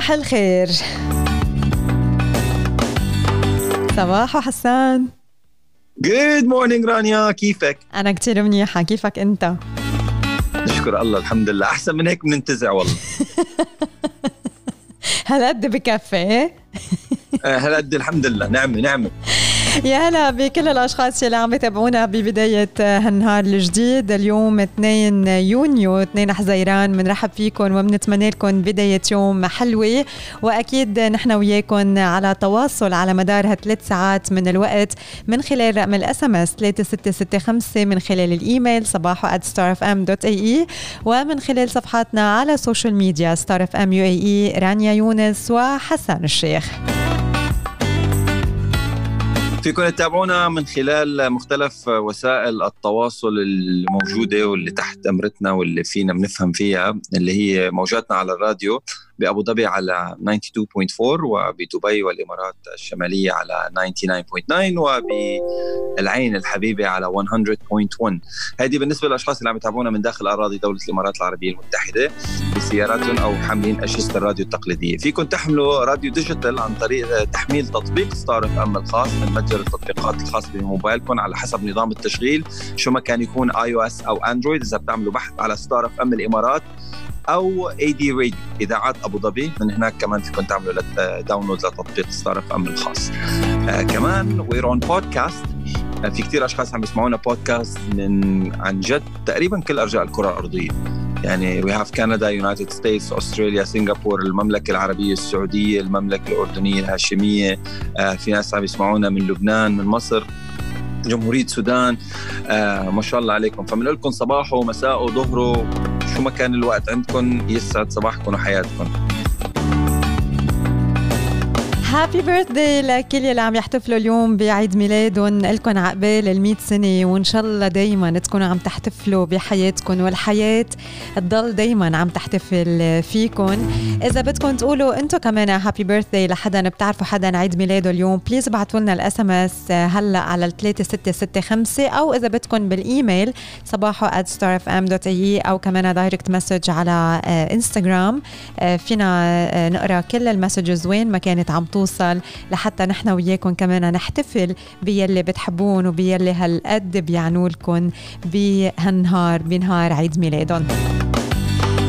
صباح الخير. صباح حسان. good morning رانيا. كيفك؟ أنا كتير منيحة. كيفك أنت؟ نشكر الله الحمد لله. أحسن من هيك بننتزع والله. هالقد بكفي؟ آه، هالقد الحمد لله. نعمة نعمة. يا هلا بكل الأشخاص اللي عم يتابعونا ببداية هالنهار الجديد. اليوم 2 يونيو 2 حزيران بنرحب فيكم وبنتمنى لكم بداية يوم حلوة. وأكيد نحن وياكم على تواصل على مدار هالثلاث ساعات من الوقت من خلال رقم ال SMS 3665 من خلال الإيميل صباحو @starfm.ae ومن خلال صفحاتنا على ال social media Star FM UAE رانيا يونس وحسن الشيخ. فيكم تتابعونا من خلال مختلف وسائل التواصل الموجودة واللي تحت أمرتنا واللي فينا بنفهم فيها اللي هي موجاتنا على الراديو. بأبو ظبي على 92.4 وبدبي والإمارات الشمالية على 99.9 وبالعين الحبيبة على 100.1 هذه بالنسبة للأشخاص اللي عم يتابعونا من داخل أراضي دولة الإمارات العربية المتحدة بسياراتهم أو حاملين أجهزة الراديو التقليدية. فيكم تحملوا راديو digital عن طريق تحميل تطبيق Star FM الخاص من متجر التطبيقات الخاص بموبايلكم على حسب نظام التشغيل شو ما كان يكون iOS أو Android إذا بتعملوا بحث على Star FM الإمارات أو AD Radio اذاعات أبو ظبي من هناك كمان فيكم تعملوا download لتطبيق Star FM الخاص. آه كمان we're on podcast في كثير أشخاص عم يسمعونا بودكاست من عن جد تقريبا كل أرجاء الكرة الأرضية. يعني we have كندا United States استراليا سنغافور المملكة العربية السعودية المملكة الأردنية الهاشمية. آه في ناس عم يسمعونا من لبنان من مصر جمهورية السودان آه ما شاء الله عليكم. فبنقول لكم صباحه ومساءه وظهره شو ما كان الوقت عندكم يسعد صباحكم وحياتكم happy birthday لكل اللي عم يحتفلوا اليوم بعيد ميلادهم. لكم عقبال ال 100 سنة وإن شاء الله دائما تكونوا عم تحتفلوا بحياتكم. والحياة تضل دائما عم تحتفل فيكم. إذا بدكم تقولوا أنتم كمان happy birthday لحدا بتعرفوا حدا عيد ميلاده اليوم please ابعتوا لنا ال SMS هلأ على ال 3665 أو إذا بدكم بالإيميل صباحو @starfm.ae أو كمان direct message على إنستغرام. فينا نقرأ كل ال messages وين ما كانت عم توصل لحتى نحن وياكم كمان نحتفل بيلي بتحبون وبيلي هالقد بيعنوا لكم بهالنهار بنهار عيد ميلادهم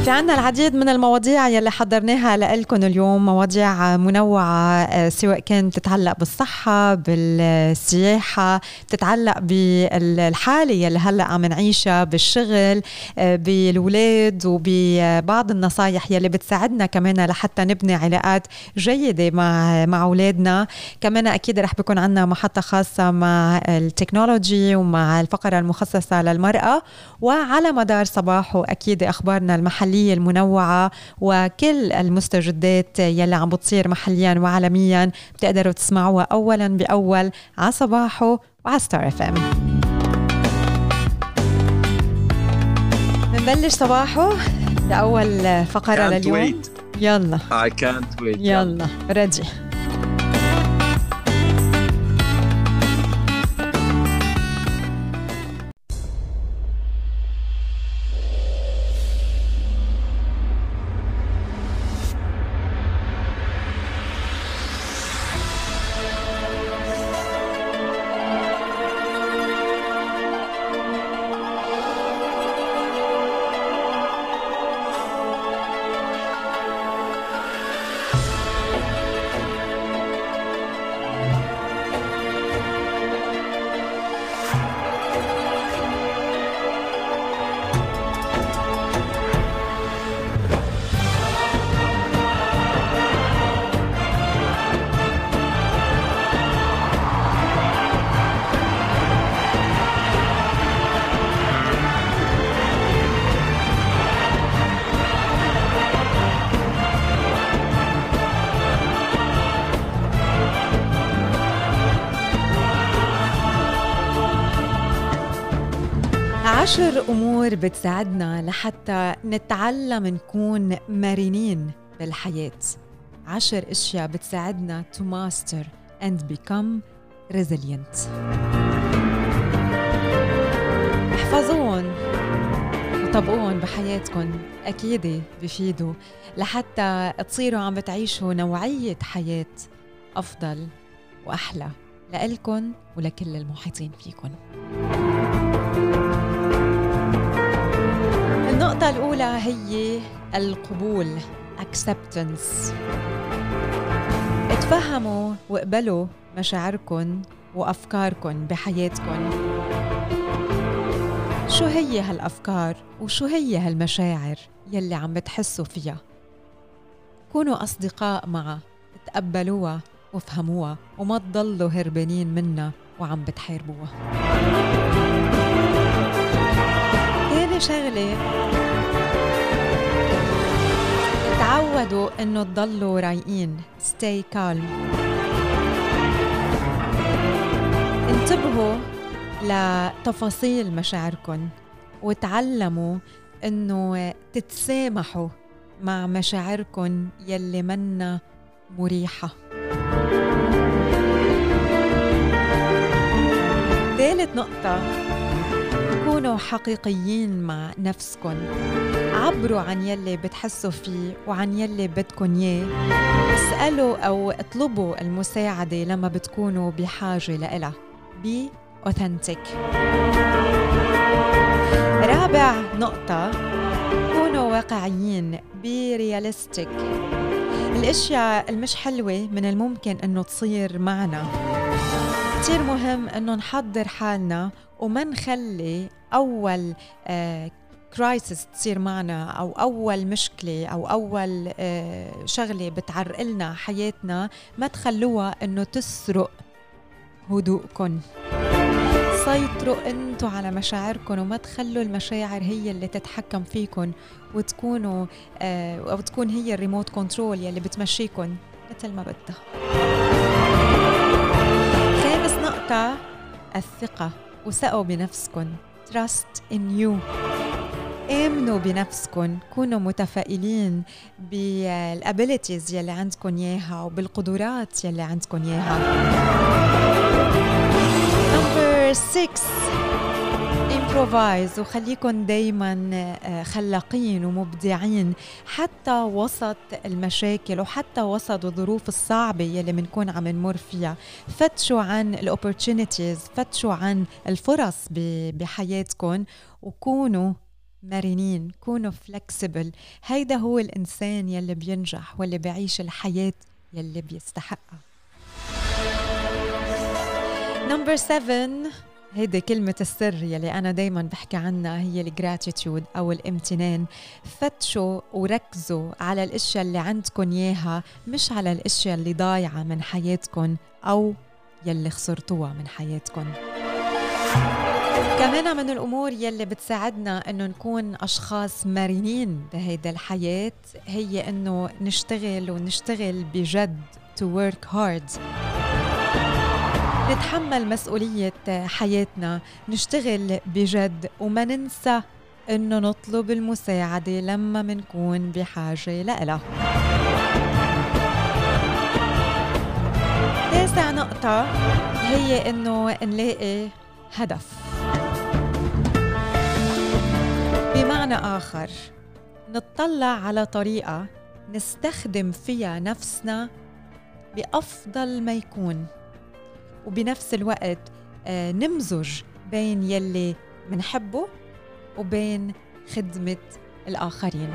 في عنا العديد من المواضيع يلي حضرناها لكم اليوم مواضيع منوعة سواء كانت تتعلق بالصحة بالسياحة تتعلق بالحالة يلي هلأ عم نعيشها بالشغل بالولاد وببعض النصايح يلي بتساعدنا كمان لحتى نبني علاقات جيدة مع مع أولادنا. كمان أكيد رح بيكون عنا محطة خاصة مع التكنولوجي ومع الفقرة المخصصة للمرأة. وعلى مدار صباحه أكيد أخبارنا المحلية المحلية المنوعة وكل المستجدات يلي عم بتصير محليا وعالميا بتقدروا تسمعوها أولا بأول على صباحو وعلى Star FM بنبلش صباحو لأول فقرة لليوم. wait. يلا. I can't wait. يلا. ready أمور بتساعدنا لحتى نتعلم نكون مرنين بالحياة. عشر أشياء بتساعدنا to master and become resilient. احفظوهم طبقوهم بحياتكم أكيد بفيدوا لحتى تصيروا عم بتعيشوا نوعية حياة أفضل وأحلى لإلكن ولكل المحيطين فيكن. النقطة الأولى هي القبول acceptance. اتفهموا واقبلوا مشاعركن وأفكاركن بحياتكن. شو هي هالأفكار وشو هي هالمشاعر يلي عم بتحسوا فيها؟ كونوا أصدقاء معها تقبلوها وافهموها وما تضلوا هربانين منها وعم بتحاربوها. تاني شغلة تعودوا إنه تضلوا رايقين. Stay calm. انتبهوا لتفاصيل مشاعركم وتعلموا إنه تتسامحوا مع مشاعركم يلي منا مريحة. ثالث نقطة. كونوا حقيقيين مع نفسكم عبروا عن يلي بتحسوا فيه وعن يلي بدكن إياه. اسألوا أو اطلبوا المساعدة لما بتكونوا بحاجة لإلها. بي authentic. رابع نقطة. كونوا واقعيين. be realistic الأشياء المش حلوة من الممكن إنه تصير معنا. كتير مهم إنه نحضر حالنا وما نخلي أول crisis آه، تصير معنا أو أول مشكلة أو أول آه، شغلة بتعرقل لنا حياتنا ما تخلوها إنه تسرق هدوءكم سيطروا أنتوا على مشاعركم وما تخلوا المشاعر هي اللي تتحكم فيكم وتكونوا آه أو تكون هي ال remote control يلي بتمشيكم مثل ما بدها. خامس نقطة الثقة وثقوا بنفسكم trust in you. آمنوا بنفسكم كونوا متفائلين بال abilities يلي عندكم إياها وبالقدرات يلي عندكم إياها. number 6 improvise وخليكن دايما آه، خلاقين ومبدعين حتى وسط المشاكل وحتى وسط الظروف الصعبة يلي بنكون عم نمر فيها. فتشوا عن ال opportunities فتشوا عن الفرص بحياتكم وكونوا مرنين كونوا flexible هيدا هو الإنسان يلي بينجح واللي بيعيش الحياة يلي بيستحقها. number 7 هيدي كلمة السر يلي أنا دايما بحكي عنها هي ال gratitude أو الامتنان. فتشوا وركزوا على الأشياء اللي عندكم إياها مش على الأشياء اللي ضايعة من حياتكم أو يلي خسرتوها من حياتكم كمان من الأمور يلي بتساعدنا إنه نكون أشخاص مرنين بهيدا الحياة هي إنه نشتغل ونشتغل بجد to work hard. نتحمل مسؤولية حياتنا. نشتغل بجد وما ننسى إنه نطلب المساعدة لما منكون بحاجة لإلها تاسع نقطة هي إنه نلاقي هدف. بمعنى آخر نطلع على طريقة نستخدم فيها نفسنا بأفضل ما يكون. وبنفس الوقت آه، نمزج بين يلي منحبه وبين خدمة الآخرين.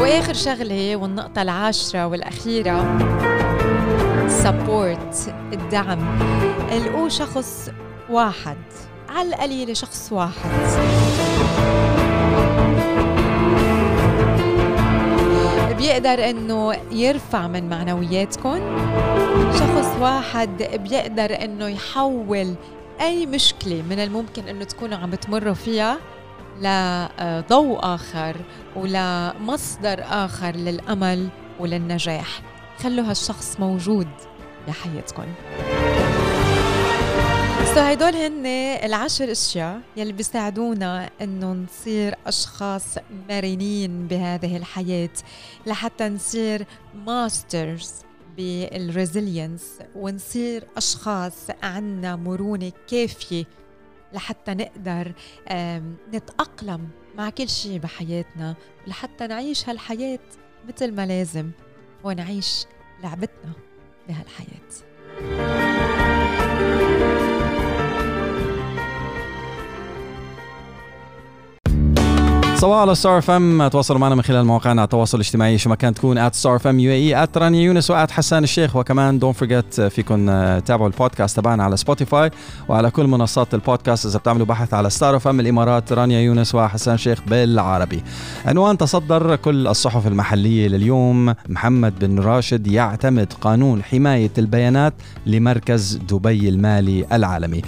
وآخر شغلة والنقطة العاشرة والأخيرة سبورت الدعم. القوا شخص واحد على القليله شخص واحد. بيقدر إنه يرفع من معنوياتكم شخص واحد بيقدر إنه يحول أي مشكلة من الممكن إنه تكونوا عم بتمروا فيها لضوء آخر ولمصدر آخر للأمل وللنجاح. خلوا هالشخص موجود بحياتكم so هدول هن العشر أشياء يلي بيساعدونا إنه نصير أشخاص مرنين بهذه الحياة لحتى نصير masters بال resilience ونصير أشخاص عنا مرونة كافية لحتى نقدر نتأقلم مع كل شيء بحياتنا لحتى نعيش هالحياة مثل ما لازم ونعيش لعبتنا بهالحياة. صباحو على ستار اف ام تواصلوا معنا من خلال مواقعنا التواصل الاجتماعي. شو ما كان تكون at Star FM UAE at رانيا يونس و at حسان الشيخ. وكمان don't forget فيكم تتابعوا البودكاست تبعنا على سبوتيفاي وعلى كل منصات البودكاست. إذا بتعملوا بحث على ستار اف ام الإمارات رانيا يونس وحسان شيخ بالعربي. عنوان تصدر كل الصحف المحلية لليوم. محمد بن راشد يعتمد قانون حماية البيانات لمركز دبي المالي العالمي.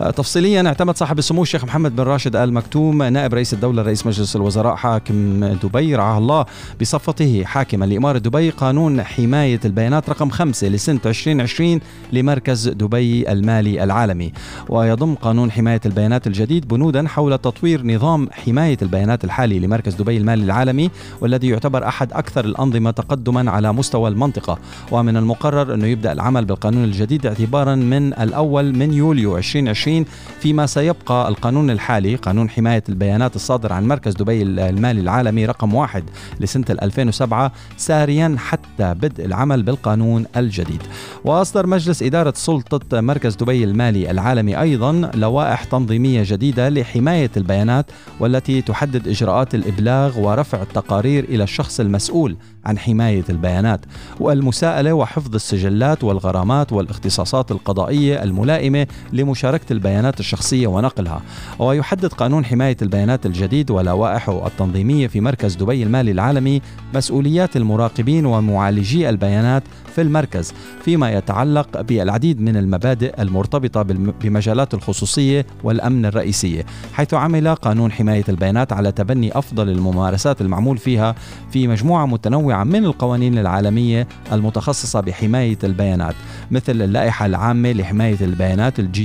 آه، تفصيليا اعتمد صاحب السمو الشيخ محمد بن راشد آل مكتوم نائب رئيس الدولة رئيس مجلس الوزراء حاكم دبي رعاه الله بصفته حاكما لاماره دبي قانون حماية البيانات رقم خمسة لسنة 2020 لمركز دبي المالي العالمي. ويضم قانون حماية البيانات الجديد بنودا حول تطوير نظام حماية البيانات الحالي لمركز دبي المالي العالمي والذي يعتبر أحد أكثر الأنظمة تقدما على مستوى المنطقة. ومن المقرر أنه يبدأ العمل بالقانون الجديد اعتبارا من الأول من يوليو 2020 2020 فيما سيبقى القانون الحالي قانون حماية البيانات الصادر عن مركز دبي المالي العالمي رقم واحد لسنة 2007 ساريا حتى بدء العمل بالقانون الجديد. وأصدر مجلس إدارة سلطة مركز دبي المالي العالمي أيضا لوائح تنظيمية جديدة لحماية البيانات والتي تحدد إجراءات الإبلاغ ورفع التقارير إلى الشخص المسؤول عن حماية البيانات والمساءلة وحفظ السجلات والغرامات والاختصاصات القضائية الملائمة لمشاركة البيانات الشخصية ونقلها. ويحدد قانون حماية البيانات الجديد ولوائحه التنظيمية في مركز دبي المالي العالمي مسؤوليات المراقبين ومعالجي البيانات في المركز فيما يتعلق بالعديد من المبادئ المرتبطة بمجالات الخصوصية والأمن الرئيسية حيث عمل قانون حماية البيانات على تبني أفضل الممارسات المعمول فيها في مجموعة متنوعة من القوانين العالمية المتخصصة بحماية البيانات مثل اللائحة العامة لحماية البيانات ال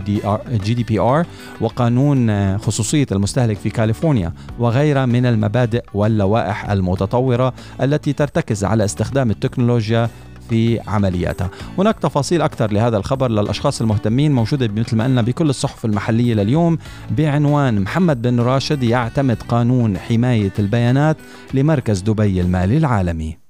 GDPR وقانون خصوصية المستهلك في كاليفورنيا وغيرها من المبادئ واللوائح المتطورة التي ترتكز على استخدام التكنولوجيا في عملياتها. هناك تفاصيل أكثر لهذا الخبر للأشخاص المهتمين موجودة مثل ما قلنا بكل الصحف المحلية لليوم. بعنوان محمد بن راشد يعتمد قانون حماية البيانات لمركز دبي المالي العالمي.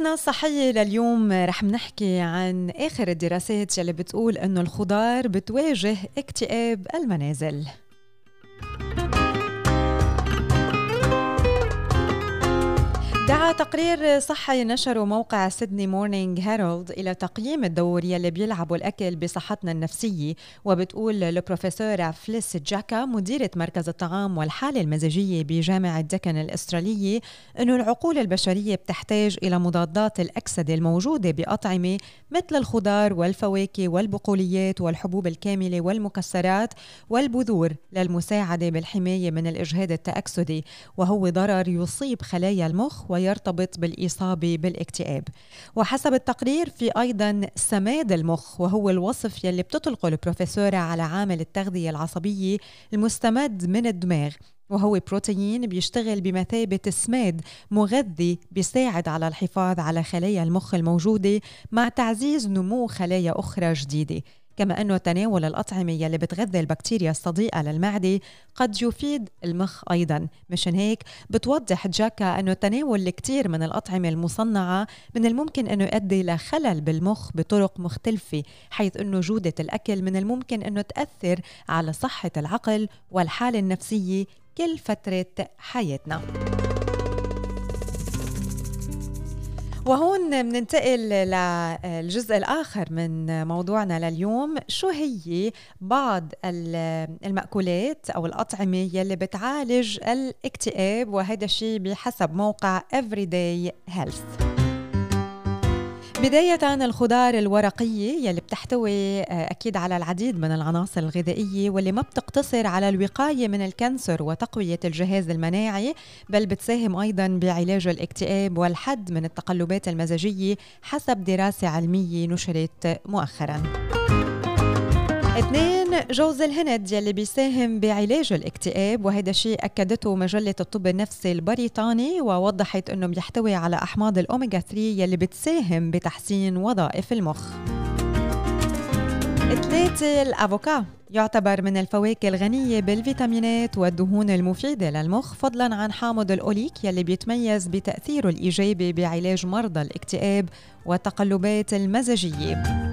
فقرتنا الصحية لليوم رح نحكي عن آخر الدراسات يلي بتقول أنه الخضار بتواجه اكتئاب المنازل. دعا تقرير صحي نشره موقع سيدني مورنينج هيرالد إلى تقييم الدور يلي بيلعبوا الأكل بصحتنا النفسية وبتقول البروفيسورة فليس جاكا مديرة مركز الطعام والحالة المزاجية بجامعة دكن الأسترالية أنه العقول البشرية بتحتاج إلى مضادات الأكسدة الموجودة بأطعمة مثل الخضار والفواكه والبقوليات والحبوب الكاملة والمكسرات والبذور للمساعدة بالحماية من الإجهاد التأكسدي وهو ضرر يصيب خلايا المخ ويرتبط بالإصابة بالاكتئاب. وحسب التقرير في أيضا سماد المخ وهو الوصف يلي بتطلقه البروفيسورة على عامل التغذية العصبية المستمد من الدماغ. وهو بروتين بيشتغل بمثابة سماد مغذي بيساعد على الحفاظ على خلايا المخ الموجودة مع تعزيز نمو خلايا أخرى جديدة. كما أنه تناول الأطعمة يلي بتغذي البكتيريا الصديقة للمعدة قد يفيد المخ أيضا. مشان هيك بتوضح جاكا أنه تناول الكثير من الأطعمة المصنعة من الممكن أنه يؤدي لخلل بالمخ بطرق مختلفة حيث أنه جودة الأكل من الممكن أنه تأثر على صحة العقل والحالة النفسية كل فترة حياتنا. وهون بننتقل للجزء الآخر من موضوعنا لليوم. شو هي بعض المأكولات أو الأطعمة يلي بتعالج الاكتئاب؟ وهذا الشيء بحسب موقع Everyday Health. بداية الخضار الورقية يلي بتحتوي آه، أكيد على العديد من العناصر الغذائية واللي ما بتقتصر على الوقاية من الكانسر وتقوية الجهاز المناعي بل بتساهم أيضا بعلاج الاكتئاب والحد من التقلبات المزاجية حسب دراسة علمية نشرت مؤخرا. اثنين جوز الهند يلي بيساهم بعلاج الاكتئاب وهذا الشيء أكدته مجلة الطب النفسي البريطاني ووضحت أنه بيحتوي على أحماض الأوميغا 3 يلي بتساهم بتحسين وظائف المخ. ثلاثة الأفوكا يعتبر من الفواكه الغنية بالفيتامينات والدهون المفيدة للمخ فضلا عن حامض الأوليك يلي بيتميز بتأثيره الإيجابي بعلاج مرضى الاكتئاب والتقلبات المزاجية.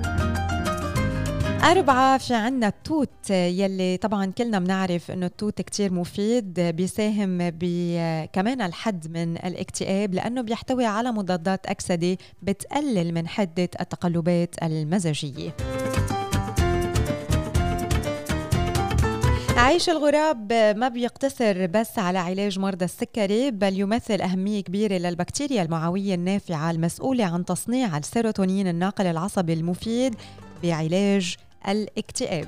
أربعة في عنا التوت يلي طبعا كلنا بنعرف إنه التوت كتير مفيد بيساهم كمان الحد من الاكتئاب لأنه بيحتوي على مضادات أكسدة بتقلل من حدة التقلبات المزاجية. عيش الغراب ما بيقتصر بس على علاج مرضى السكري بل يمثل أهمية كبيرة للبكتيريا المعوية النافعة المسؤولة عن تصنيع السيروتونين الناقل العصبي المفيد بعلاج الاكتئاب.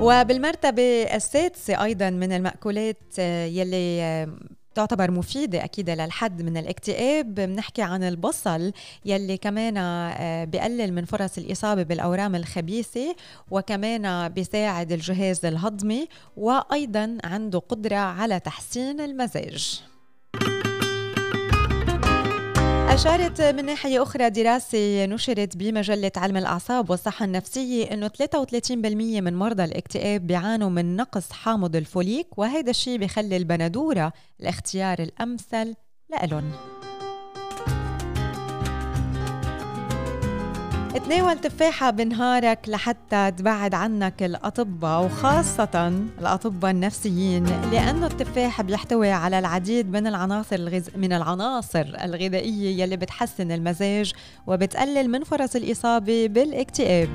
وبالمرتبة السادسة أيضا من المأكولات يلي تعتبر مفيدة أكيد للحد من الاكتئاب. بنحكي عن البصل يلي كمان آه، بقلل من فرص الإصابة بالأورام الخبيثة وكمان بيساعد الجهاز الهضمي وأيضا عنده قدرة على تحسين المزاج. أشارت من ناحية أخرى دراسة نشرت بمجلة علم الأعصاب والصحة النفسية أنه 33% من مرضى الاكتئاب بيعانوا من نقص حامض الفوليك وهذا الشيء بخلي البندورة الاختيار الأمثل لإلهم. تناول تفاحة بنهارك لحتى تبعد عنك الأطباء وخاصة الأطباء النفسيين لأنه التفاح بيحتوي على العديد من العناصر الغز... من العناصر الغذائية يلي بتحسن المزاج وبتقلل من فرص الإصابة بالاكتئاب.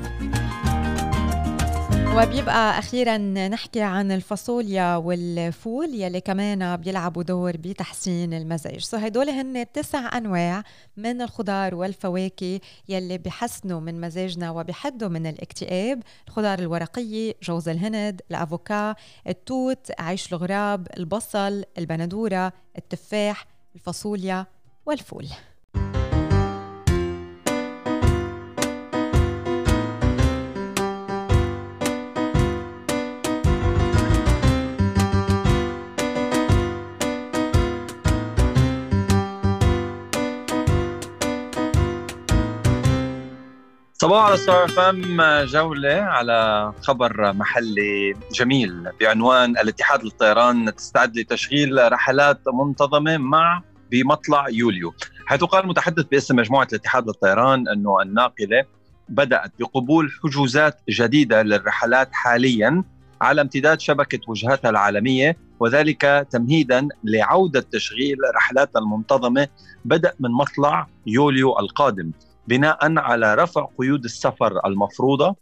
وبيبقى أخيرا نحكي عن الفاصوليا والفول يلي كمان بيلعبوا دور بتحسين المزاج. سو هدول هن تسع أنواع من الخضار والفواكه يلي بحسنوا من مزاجنا وبحدوا من الاكتئاب. الخضار الورقية جوز الهند الأفوكا التوت عيش الغراب البصل البندورة التفاح الفاصوليا والفول. صباح على ستار فم جولة على خبر محلي جميل بعنوان الاتحاد للطيران تستعد لتشغيل رحلات منتظمة مع بمطلع يوليو. حيث قال المتحدث باسم مجموعة الاتحاد للطيران أنه الناقلة بدأت بقبول حجوزات جديدة للرحلات حاليا على امتداد شبكة وجهاتها العالمية وذلك تمهيدا لعودة تشغيل رحلات المنتظمة بدأ من مطلع يوليو القادم. بناء على رفع قيود السفر المفروضة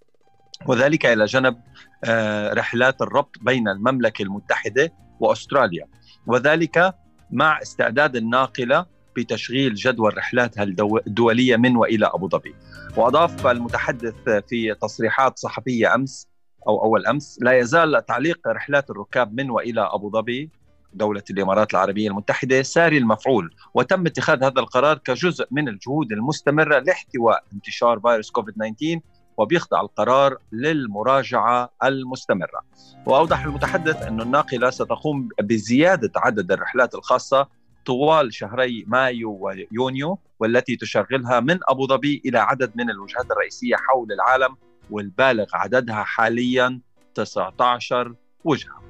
وذلك إلى جنب آه، رحلات الربط بين المملكة المتحدة وأستراليا. وذلك مع استعداد الناقلة بتشغيل جدول رحلاتها الدولية من وإلى أبو ظبي. وأضاف المتحدث في تصريحات صحفية أمس أو أول أمس لا يزال تعليق رحلات الركاب من وإلى أبو ظبي دولة الإمارات العربية المتحدة ساري المفعول وتم اتخاذ هذا القرار كجزء من الجهود المستمرة لاحتواء انتشار فيروس كوفيد 19 وبيخضع القرار للمراجعة المستمرة. وأوضح المتحدث أن الناقلة ستقوم بزيادة عدد الرحلات الخاصة طوال شهري مايو ويونيو والتي تشغلها من أبو ظبي إلى عدد من الوجهات الرئيسية حول العالم والبالغ عددها حاليا 19 وجهة.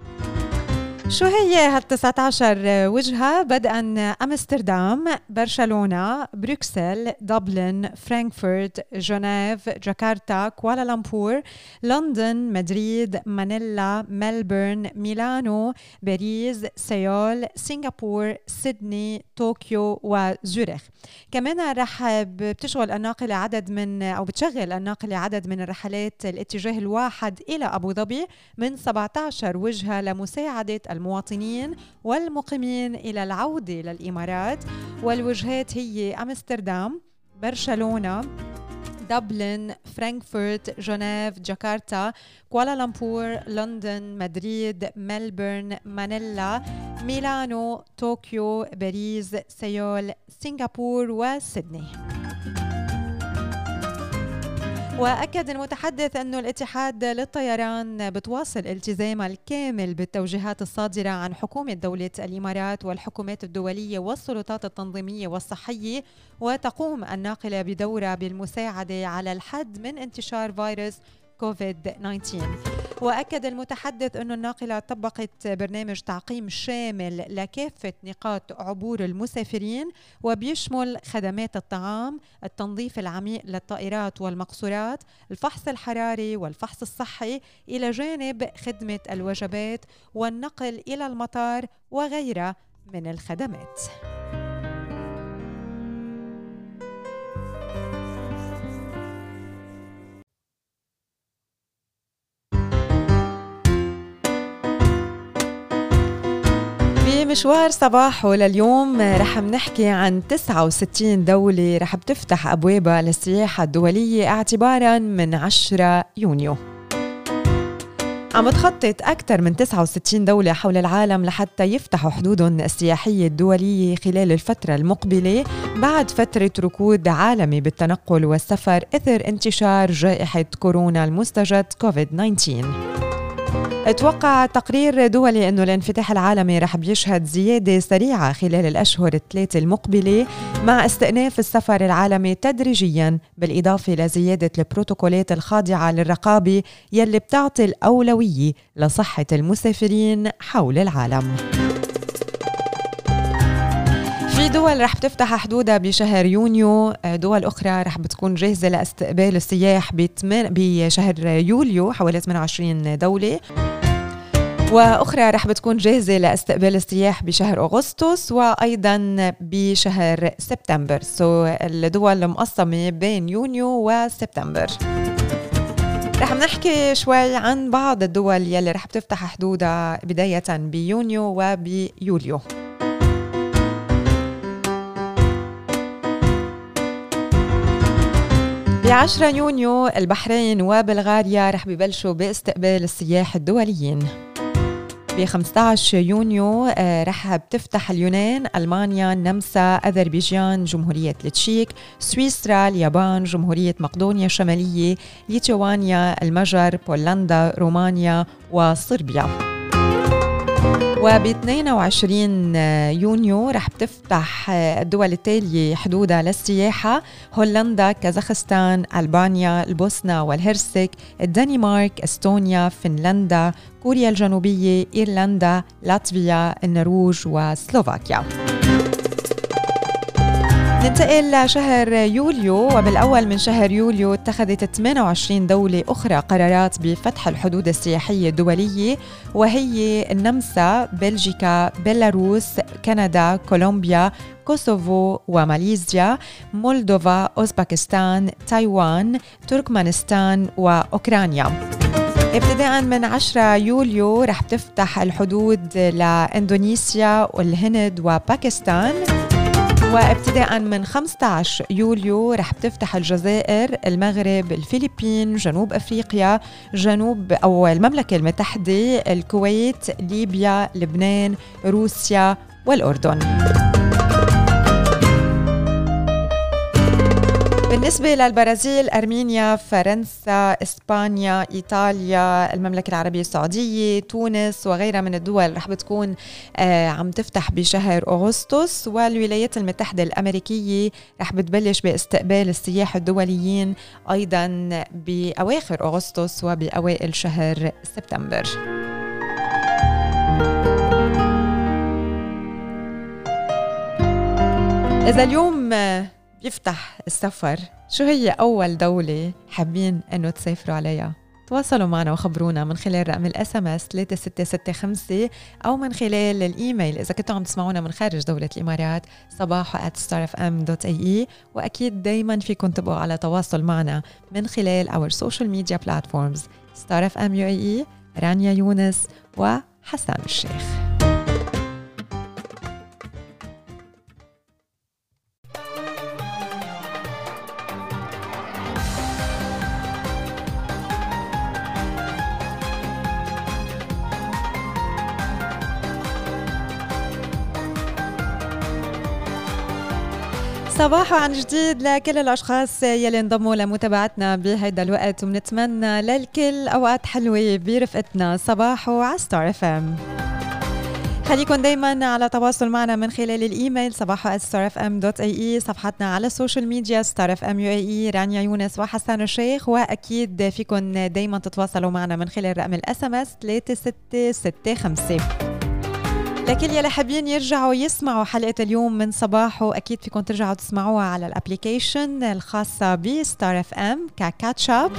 شو هي هال 19 وجهة؟ بدءا أمستردام برشلونة بروكسل دبلن فرانكفورت جنيف جاكرتا كوالالمبور لندن مدريد مانيلا ملبورن ميلانو باريس سيول سنغافور سيدني طوكيو وزوريخ كمان رح بتشغل الناقلة عدد من أو بتشغل الناقلة عدد من الرحلات الاتجاه الواحد إلى أبو ظبي من 17 وجهة لمساعدة المواطنين والمقيمين إلى العودة للإمارات. والوجهات هي أمستردام برشلونة دبلن فرانكفورت جنيف جاكرتا كوالالمبور لندن مدريد ملبورن مانيلا ميلانو طوكيو باريس سيول سنغافور وسيدني. وأكد المتحدث أن الاتحاد للطيران بتواصل التزامها الكامل بالتوجيهات الصادرة عن حكومة دولة الإمارات والحكومات الدولية والسلطات التنظيمية والصحية وتقوم الناقلة بدورها بالمساعدة على الحد من انتشار فيروس كوفيد 19 وأكد المتحدث أن الناقلة طبقت برنامج تعقيم شامل لكافة نقاط عبور المسافرين وبيشمل خدمات الطعام التنظيف العميق للطائرات والمقصورات الفحص الحراري والفحص الصحي إلى جانب خدمة الوجبات والنقل إلى المطار وغيرها من الخدمات. بمشوار صباحه لليوم. رح نحكي عن 69 دولة رح بتفتح أبوابها للسياحة الدولية اعتبارا من 10 يونيو. عم تخطط أكثر من 69 دولة حول العالم لحتى يفتحوا حدودهم السياحية الدولية خلال الفترة المقبلة بعد فترة ركود عالمي بالتنقل والسفر إثر انتشار جائحة كورونا المستجد كوفيد 19 توقع تقرير دولي أنه الانفتاح العالمي رح بيشهد زيادة سريعة خلال الأشهر الثلاثة المقبلة مع استئناف السفر العالمي تدريجيا بالإضافة لزيادة البروتوكولات الخاضعة للرقابة يلي بتعطي الأولوية لصحة المسافرين حول العالم. في دول رح تفتح حدودها بشهر يونيو. دول أخرى رح بتكون جاهزة لاستقبال السياح بشهر يوليو حوالي 28 دولة. وأخرى رح بتكون جاهزة لاستقبال السياح بشهر أغسطس وأيضا بشهر سبتمبر. so الدول مقسمة بين يونيو وسبتمبر. رح نحكي شوي عن بعض الدول يلي رح بتفتح حدودها بداية بيونيو وبيوليو. ب 10 يونيو البحرين وبلغاريا رح ببلشوا باستقبال السياح الدوليين ب 15 يونيو آه، رح بتفتح اليونان، ألمانيا، النمسا، أذربيجان، جمهورية التشيك، سويسرا، اليابان، جمهورية مقدونيا الشمالية، ليتوانيا، المجر، بولندا، رومانيا وصربيا. وب 22 يونيو رح بتفتح الدول التالية حدودها للسياحة هولندا، كازاخستان، ألبانيا، البوسنة والهرسك، الدنمارك، إستونيا، فنلندا، كوريا الجنوبية، إيرلندا، لاتفيا، النرويج وسلوفاكيا. ننتقل لشهر يوليو وبالأول من شهر يوليو اتخذت 28 دولة أخرى قرارات بفتح الحدود السياحية الدولية وهي النمسا، بلجيكا، بيلاروس، كندا، كولومبيا، كوسوفو وماليزيا، مولدوفا، أوزباكستان، تايوان، تركمانستان وأوكرانيا. ابتداء من 10 يوليو رح تفتح الحدود لإندونيسيا والهند وباكستان وابتداء من 15 يوليو رح بتفتح الجزائر، المغرب، الفلبين، جنوب أفريقيا، جنوب أو المملكة المتحدة، الكويت، ليبيا، لبنان، روسيا والأردن. بالنسبة للبرازيل أرمينيا فرنسا إسبانيا إيطاليا المملكة العربية السعودية تونس وغيرها من الدول رح بتكون آه عم تفتح بشهر أغسطس. والولايات المتحدة الأمريكية رح بتبلش باستقبال السياح الدوليين أيضا بأواخر أغسطس وبأوائل شهر سبتمبر. إذا اليوم بيفتح السفر. شو هي أول دولة حابين إنه تسافروا عليها؟ تواصلوا معنا وخبرونا من خلال رقم ال SMS 3665 أو من خلال الإيميل إذا كنتوا عم تسمعونا من خارج دولة الإمارات صباحو @starfm.ae وأكيد دائما فيكم تبقوا على تواصل معنا من خلال our social media platforms ستار اف ام UAE رانيا يونس وحسان الشيخ. صباح عن جديد لكل الأشخاص يلي انضموا لمتابعتنا بهيدا الوقت وبنتمنى للكل أوقات حلوة برفقتنا. صباحو ستار اف ام خليكم دايما على تواصل معنا من خلال الإيميل صباحو FM dot AE صفحتنا على ال social media ستار اف ام UAE رانيا يونس وحسان الشيخ وأكيد فيكم دايما تتواصلوا معنا من خلال رقم ال SMS 3665 لكل يلي حابين يرجعوا يسمعوا حلقة اليوم من صباحو أكيد فيكم ترجعوا تسمعوها على ال application الخاصة بستار اف ام ك catch up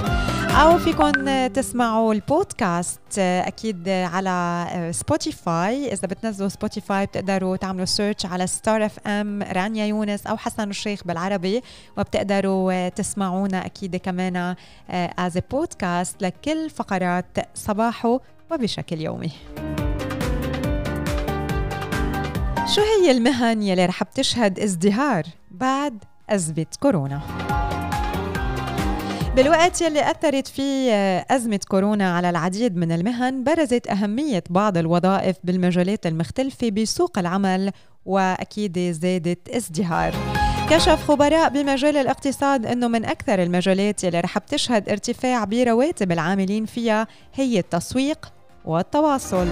أو فيكم تسمعوا البودكاست أكيد على سبوتيفاي. إذا بتنزلوا سبوتيفاي بتقدروا تعملوا search على ستار اف ام رانيا يونس أو حسان الشيخ بالعربي وبتقدروا تسمعونا أكيد كمان as podcast لكل فقرات صباحو وبشكل يومي. شو هي المهن يلي رح بتشهد ازدهار بعد أزمة كورونا؟ بالوقت يلي أثرت فيه أزمة كورونا على العديد من المهن برزت أهمية بعض الوظائف بالمجالات المختلفة بسوق العمل وأكيد زادت ازدهار كشف خبراء بمجال الاقتصاد أنه من أكثر المجالات يلي رح بتشهد ارتفاع برواتب العاملين فيها هي التسويق والتواصل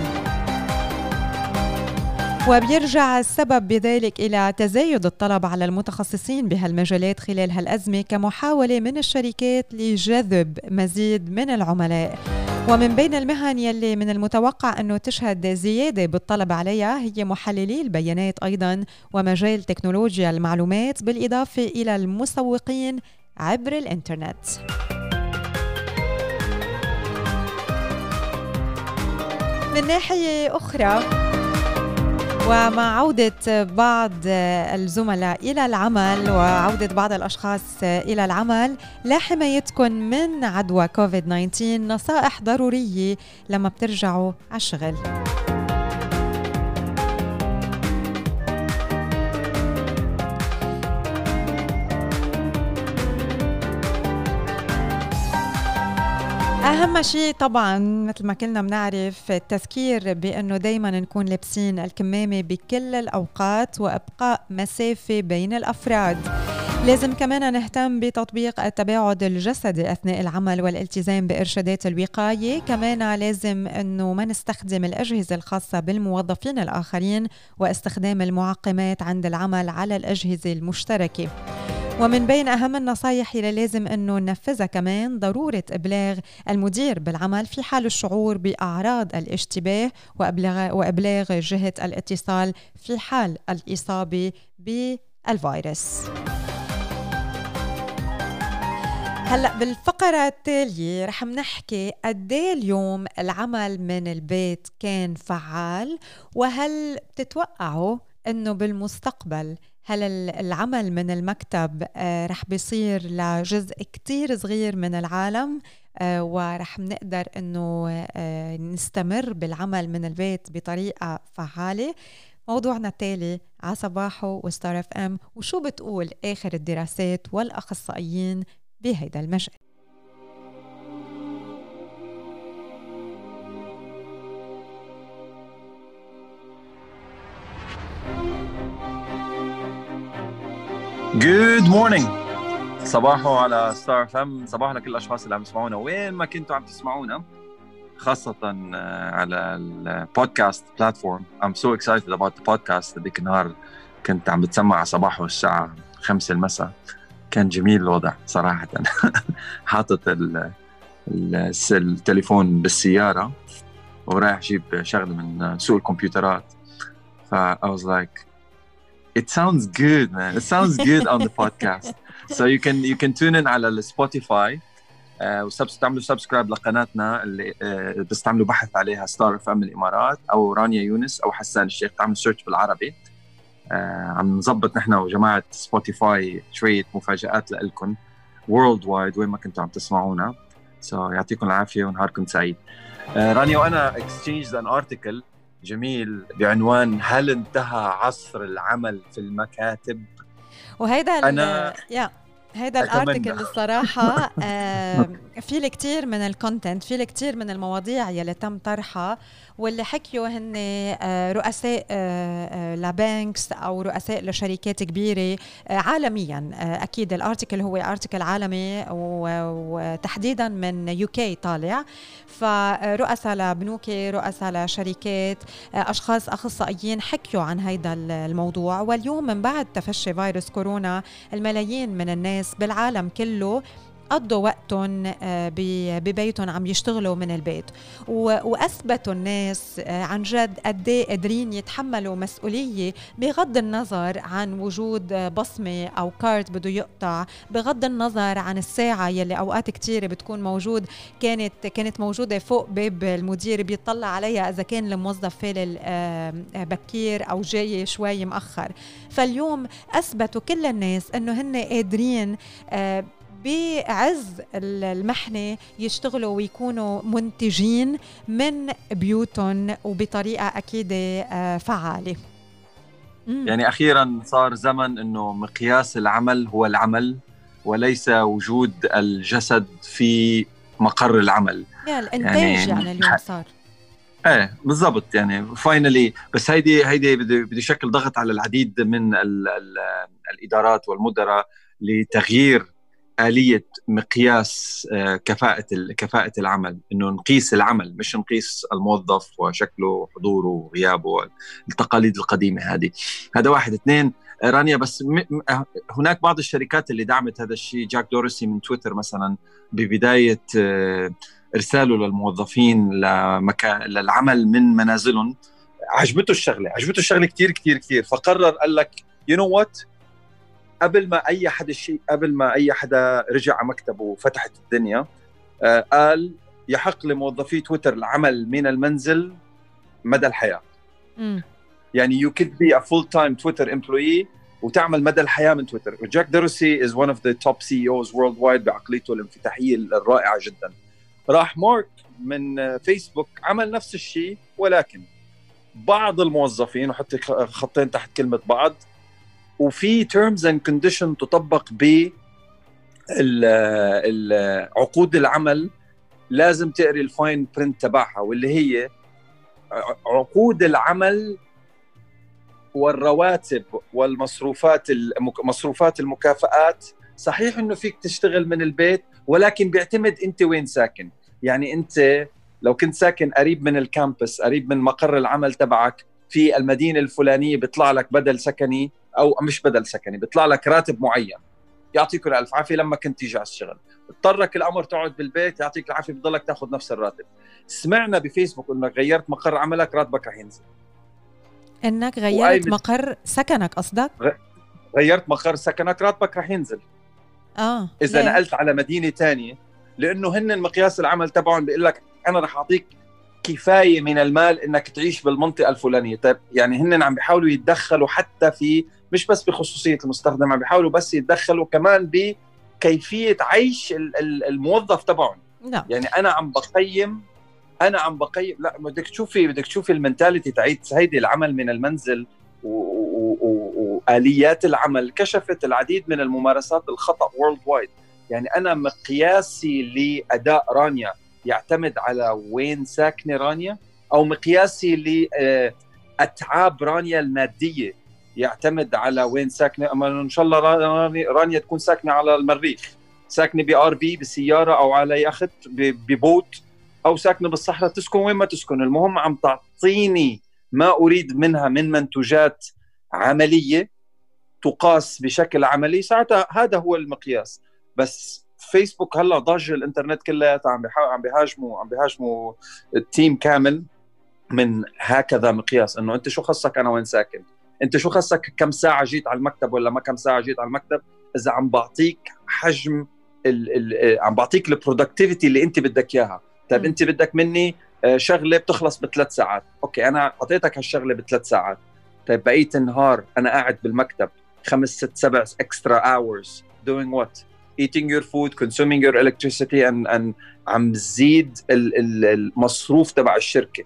وبيرجع السبب بذلك إلى تزايد الطلب على المتخصصين بهالمجالات خلال هالأزمة كمحاولة من الشركات لجذب مزيد من العملاء. ومن بين المهن يلي من المتوقع أنه تشهد زيادة بالطلب عليها هي محللي البيانات أيضا ومجال تكنولوجيا المعلومات بالإضافة إلى المسوقين عبر الإنترنت. من ناحية أخرى ومع عودة بعض الزملاء إلى العمل وعودة بعض الأشخاص إلى العمل لحمايتكم من عدوى كوفيد 19 نصائح ضرورية لما بترجعوا على الشغل. أهم شيء طبعا مثل ما كلنا بنعرف التذكير بأنه دايما نكون لابسين الكمامة بكل الأوقات وإبقاء مسافة بين الأفراد. لازم كمان نهتم بتطبيق التباعد الجسدي أثناء العمل والالتزام بإرشادات الوقاية. كمان لازم أنه ما نستخدم الأجهزة الخاصة بالموظفين الآخرين واستخدام المعقمات عند العمل على الأجهزة المشتركة. ومن بين أهم النصايح اللي لازم أنه ننفذها كمان ضرورة إبلاغ المدير بالعمل في حال الشعور بأعراض الاشتباه وإبلاغ, وإبلاغ جهة الاتصال في حال الإصابة بالفيروس. هلأ بالفقرة التالية رح نحكي قد اليوم العمل من البيت كان فعال وهل بتتوقعوا إنه بالمستقبل هل العمل من المكتب رح بيصير لجزء كتير صغير من العالم ورح نقدر إنه نستمر بالعمل من البيت بطريقة فعالة. موضوعنا التالي على صباحه وستار اف ام وشو بتقول آخر الدراسات والأخصائيين بهيدا المجال good morning صباحو على ستار اف ام صباحو لكل الأشخاص اللي عم يسمعونا. وين ما كنتوا عم تسمعونا خاصة على ال podcast platform I'm so excited about the podcast. هذيك النهار كنت عم بتسمع على صباحو الساعة 5 المساء. كان جميل الوضع صراحة. حاطط التليفون بالسيارة ورايح أجيب شغله من سوق الكمبيوترات. ف I was like it sounds good man. It sounds good on the podcast. So you can you can tune in على السبوتيفاي uh, تعملوا subscribe لقناتنا اللي uh, بس تعملوا بحث عليها ستار اف ام الإمارات أو رانيا يونس أو حسان الشيخ. تعملوا search بالعربي. Uh, عم نظبط نحن وجماعة سبوتيفاي شوية مفاجآت لكم worldwide وين ما كنتوا عم تسمعونا. so, يعطيكم العافية ونهاركم سعيد. Uh, رانيا وأنا exchanged an article جميل. بعنوان هل انتهى عصر العمل في المكاتب؟ وهيدا أنا يا هيدا ال article الصراحة في كثير من ال content في كثير من المواضيع يلي تم طرحها. واللي حكيوا هن آه، رؤساء آه، آه، ل banks أو رؤساء لشركات كبيرة عالميا. أكيد ال article هو article عالمي وتحديدا من UK طالع. فرؤساء لبنوك رؤساء لشركات أشخاص أخصائيين حكيوا عن هذا الموضوع. واليوم من بعد تفشي فيروس كورونا الملايين من الناس بالعالم كله قضوا وقتهم آه، ببيتهم عم يشتغلوا من البيت. وأثبتوا الناس آه، عن جد قد إيه قادرين يتحملوا مسؤولية بغض النظر عن وجود بصمة أو كارت بده يقطع بغض النظر عن الساعة يلي أوقات كثيره بتكون موجود كانت كانت موجودة فوق باب المدير بيطلع عليها إذا كان الموظف فالل آه، بكير أو جاي شوي مأخر. فاليوم أثبتوا كل الناس إنه هن قادرين بعز المحنة يشتغلوا ويكونوا منتجين من بيوتهم وبطريقة أكيد آه، فعالة. يعني أخيرا صار زمن أنه مقياس العمل هو العمل وليس وجود الجسد في مقر العمل. يعني الانتاج يعني, يعني اليوم صار. إيه بالضبط. يعني فاينلي بس هيدي هيدي بده يشكل ضغط على العديد من ال ال الإدارات والمدراء لتغيير آلية مقياس آه، كفاءة كفاءة العمل إنه نقيس العمل مش نقيس الموظف وشكله وحضوره وغيابه التقاليد القديمة هذه. هذا واحد. اثنين آه، رانيا بس آه، هناك بعض الشركات اللي دعمت هذا الشيء جاك دورسي من تويتر مثلا ببداية إرساله للموظفين لمكان للعمل من منازلهم. عجبته الشغلة عجبته الشغلة كثير كثير كثير فقرر قال لك you know what قبل ما أي حدا شيء قبل ما أي حدا رجع على مكتبه وفتحت الدنيا آه قال يحق لموظفي تويتر العمل من المنزل مدى الحياة. م. يعني you could be a full time تويتر employee وتعمل مدى الحياة من تويتر. جاك دورسي is one of the top CEOs worldwide بعقليته الانفتاحية الرائعة جدا. راح مارك من فيسبوك عمل نفس الشيء ولكن بعض الموظفين وحط خطين تحت كلمة بعض وفي terms and condition تطبق ب عقود العمل لازم تقري ال fine print تبعها واللي هي عقود العمل والرواتب والمصروفات مصروفات المكافآت. صحيح إنه فيك تشتغل من البيت ولكن بيعتمد أنت وين ساكن. يعني أنت لو كنت ساكن قريب من ال campus قريب من مقر العمل تبعك في المدينة الفلانية بيطلع لك بدل سكني أو مش بدل سكني بيطلع لك راتب معين. يعطيكم الف عافية لما كنت تيجي على الشغل. اضطرك الأمر تقعد بالبيت يعطيك العافية بضلك تاخذ نفس الراتب. سمعنا بفيسبوك إنك غيرت مقر عملك راتبك رح ينزل. إنك غيرت مقر سكنك قصدك؟ غيرت مقر سكنك راتبك رح ينزل. آه إذا ليه؟ نقلت على مدينة ثانية لأنه هن مقياس العمل تبعهم بيقول لك أنا رح أعطيك كفاية من المال إنك تعيش بالمنطقة الفلانية. طيب يعني هن عم بيحاولوا يتدخلوا حتى في مش بس بخصوصية المستخدم عم بيحاولوا بس يتدخلوا كمان بكيفية عيش الموظف تبعهم. نعم. يعني أنا عم بقيم أنا عم بقيم لا بدك تشوفي بدك تشوفي المنتاليتي تاعت هيدي العمل من المنزل وآليات العمل كشفت العديد من الممارسات الخطأ وورلد وايد يعني أنا مقياسي لأداء رانيا. يعتمد على وين ساكنة رانيا أو مقياسي لأتعاب رانيا المادية يعتمد على وين ساكنة. أما إن شاء الله رانيا تكون ساكنة على المريخ ساكنة بار بي بسيارة أو على يخت ببوت أو ساكنة بالصحراء تسكن وين ما تسكن. المهم عم تعطيني ما أريد منها من منتوجات عملية تقاس بشكل عملي. ساعتها هذا هو المقياس. بس فيسبوك هلا ضج الإنترنت كلياتها عم عم بيهاجموا عم بيهاجموا ال team كامل من هكذا مقياس. إنه أنت شو خصك أنا وين ساكن؟ أنت شو خصك كم ساعة جيت على المكتب ولا ما كم ساعة جيت على المكتب؟ إذا عم بعطيك حجم ال ال عم بعطيك ال productivity اللي أنت بدك إياها. طيب أنت بدك مني آه، شغلة بتخلص بثلاث ساعات. أوكي أنا أعطيتك هالشغلة بثلاث ساعات. طيب بقيه النهار أنا قاعد بالمكتب خمس ست سبع extra hours doing what eating your food consuming your electricity and, and عم زيد المصروف تبع الشركة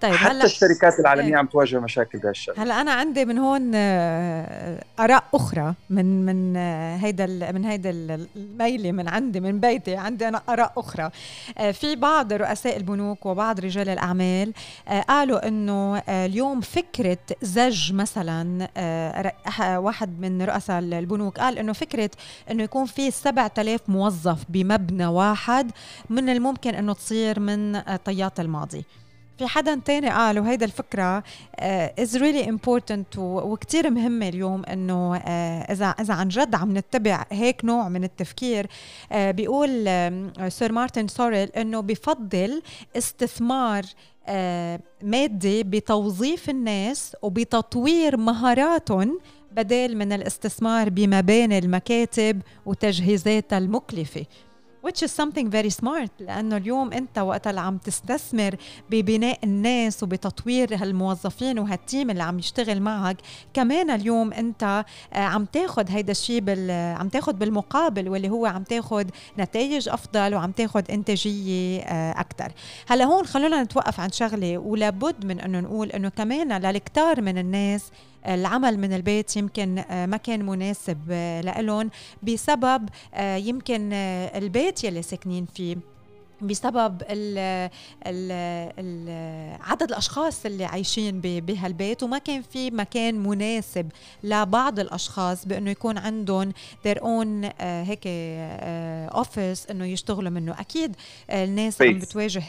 طيب حتى هلأ الشركات العالمية عم تواجه مشاكل بهالشغله هلأ أنا عندي من هون آه، آراء أخرى من من آه، هيدا من هيدا الميلة من عندي من بيتي عندي أنا آراء أخرى. آه، في بعض رؤساء البنوك وبعض رجال الأعمال قالوا إنه اليوم فكرة زج مثلا واحد من رؤساء البنوك قال إنه فكرة إنه يكون في 7000 موظف بمبنى واحد من الممكن إنه تصير من طيات الماضي. في حدا تاني قال وهيدا الفكرة is really important وكتير مهمة اليوم إنه uh, إذا إذا عن جد عم نتبع هيك نوع من التفكير uh, بيقول سير مارتن سوريل إنه بفضل استثمار uh, مادي بتوظيف الناس وبتطوير مهاراتهم بدل من الاستثمار بمباني المكاتب وتجهيزاتها المكلفة. Which is something very smart لأنه اليوم أنت وقت اللي عم تستثمر ببناء الناس وبتطوير هالموظفين وهالتيم اللي عم يشتغل معك كمان اليوم أنت آه، عم تاخذ هيدا الشيء بال عم تاخذ بالمقابل واللي هو عم تاخذ نتائج أفضل وعم تاخذ إنتاجية آه، أكثر هلا هون خلونا نتوقف عن شغلة ولابد من إنه نقول إنه كمان للكتار من الناس العمل من البيت يمكن آه، ما كان مناسب آه، لهم بسبب آه، يمكن البيت يلي ساكنين فيه. بسبب ال ال ال عدد الأشخاص اللي عايشين بهالبيت وما كان في مكان مناسب لبعض الأشخاص بأنه يكون عندهم their own uh, هيك office uh, إنه يشتغلوا منه. أكيد الناس عم بتواجه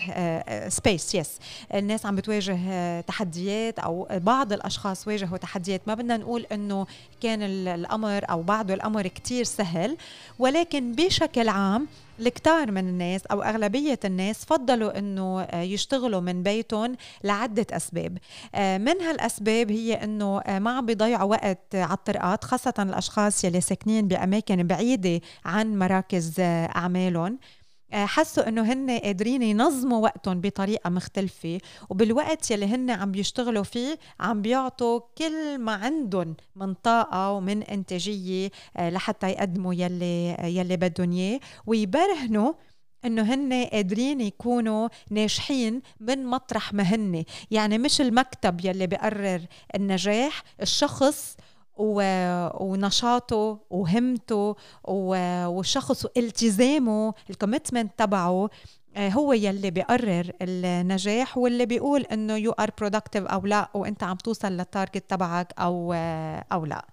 space uh, yes. الناس عم بتواجه تحديات أو بعض الأشخاص واجهوا تحديات. ما بدنا نقول إنه كان الأمر أو بعض الأمر كتير سهل ولكن بشكل عام الكتار من الناس أو أغلبية الناس فضلوا إنه آه، يشتغلوا من بيتهم لعدة أسباب. آه، من هالأسباب هي إنه آه، ما عم بيضيعوا وقت على الطرقات خاصة الأشخاص يلي ساكنين بأماكن بعيدة عن مراكز أعمالهم. حسوا إنه هن قادرين ينظموا وقتهم بطريقة مختلفة وبالوقت يلي هن عم بيشتغلوا فيه عم بيعطوا كل ما عندهم من طاقة ومن إنتاجية آه، لحتى يقدموا يلي يلي بدهم إياه ويبرهنوا إنه هن قادرين يكونوا ناجحين من مطرح ما هن. يعني مش المكتب يلي بيقرر النجاح الشخص ونشاطه وهمته والشخص والتزامه ال commitment تبعه آه، هو يلي بيقرر النجاح واللي بيقول إنه you are productive أو لا وإنت عم توصل لل target تبعك أو أو لا.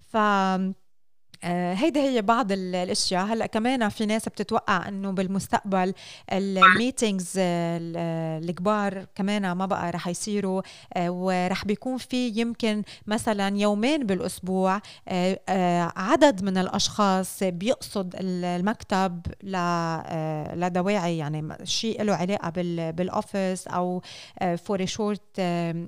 ف آه هيدي هي بعض الأشياء. هلأ كمان في ناس بتتوقع إنه بالمستقبل الميتينجز الكبار كمان ما بقى رح يصيروا آه ورح بيكون في يمكن مثلا يومين بالأسبوع آه, آه، عدد من الأشخاص بيقصد المكتب آه، لدواعي يعني شيء له علاقة بالأوفيس أو for short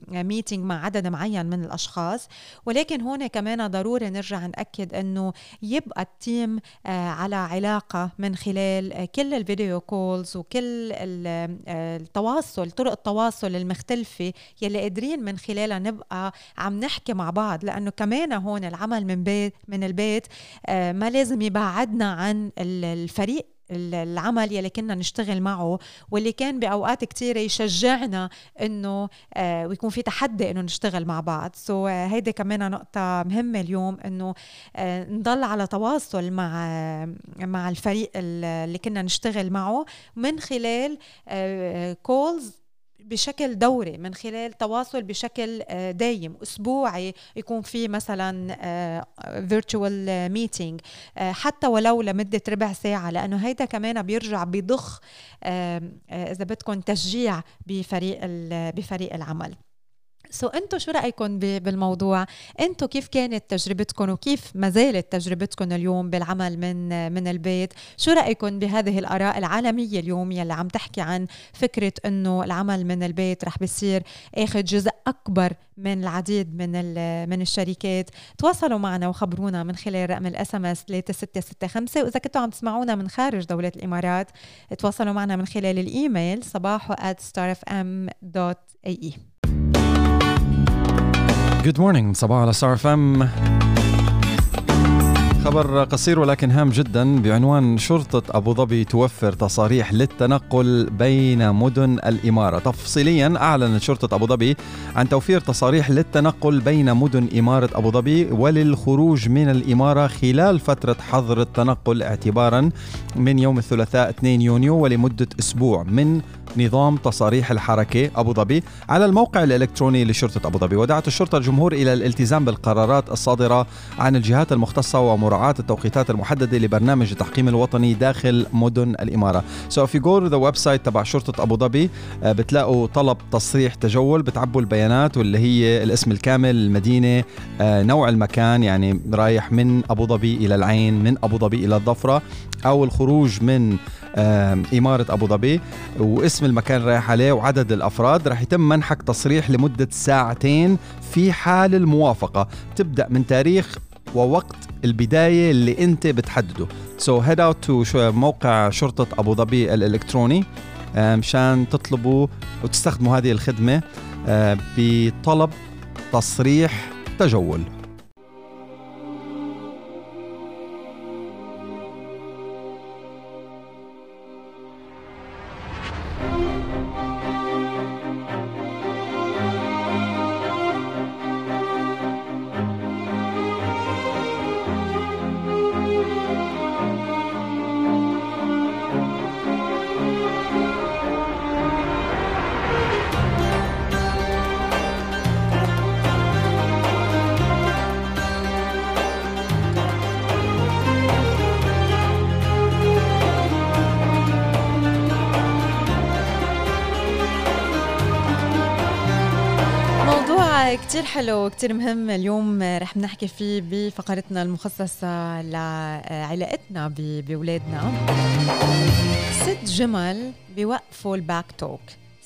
meeting مع عدد معين من الأشخاص. ولكن هون كمان ضروري نرجع نأكد إنه يبقى ال team آه، على علاقة من خلال آه، كل ال video calls وكل آه، التواصل طرق التواصل المختلفة يلي قادرين من خلالها نبقى عم نحكي مع بعض. لأنه كمان هون العمل من بيت من البيت ما لازم يبعدنا عن الفريق العمل يلي كنا نشتغل معه واللي كان بأوقات كثيره يشجعنا إنه آه ويكون في تحدي إنه نشتغل مع بعض. so, آه هيدي كمان نقطة مهمة اليوم إنه آه نضل على تواصل مع مع الفريق اللي كنا نشتغل معه من خلال calls بشكل دوري من خلال تواصل بشكل آه، دايم أسبوعي يكون في مثلا virtual meeting آه، حتى ولو لمدة ربع ساعة لأنه هيدا كمان بيرجع آه، إذا بدكم تشجيع بفريق بفريق العمل. سو أنتم شو رايكم بالموضوع؟ أنتم كيف كانت تجربتكم وكيف ما زالت تجربتكم اليوم بالعمل من من البيت؟ شو رايكم بهذه الآراء العالمية اليوم يلي عم تحكي عن فكرة انه العمل من البيت رح بيصير آخذ جزء أكبر من العديد من من الشركات؟ تواصلوا معنا وخبرونا من خلال رقم ال SMS 3665 وإذا كنتوا عم تسمعونا من خارج دولة الإمارات تواصلوا معنا من خلال الإيميل صباحو good morning صباحو على ستار أف إم خبر قصير ولكن هام جدا بعنوان شرطة أبو ظبي توفر تصاريح للتنقل بين مدن الإمارة. تفصيليا أعلنت شرطة أبو ظبي عن توفير تصاريح للتنقل بين مدن إمارة أبو ظبي وللخروج من الإمارة خلال فترة حظر التنقل اعتبارا من يوم الثلاثاء 2 يونيو ولمدة أسبوع من نظام تصاريح الحركة أبو ظبي. على الموقع الإلكتروني لشرطة أبو ظبي ودعت الشرطة الجمهور إلى الالتزام بالقرارات الصادرة عن الجهات المختصة ومراعاة التوقيتات المحددة لبرنامج التحكيم الوطني داخل مدن الإمارة. So if you go to the website تبع شرطة أبو ظبي آه، بتلاقوا طلب تصريح تجول بتعبوا البيانات واللي هي الاسم الكامل المدينة آه، نوع المكان يعني رايح من أبو ظبي إلى العين من أبو ظبي إلى الضفرة أو الخروج من إمارة أبو ظبي واسم المكان رايح عليه وعدد الأفراد. رح يتم منحك تصريح لمدة ساعتين في حال الموافقة. تبدأ من تاريخ ووقت البداية اللي أنت بتحدده. so head out to موقع شرطة أبو ظبي الإلكتروني مشان تطلبوا وتستخدموا هذه الخدمة بطلب تصريح تجول. كتير مهم اليوم رح نحكي فيه بفقرتنا المخصصة لعلاقتنا بولادنا ست جمل بيوقفوا ال back talk.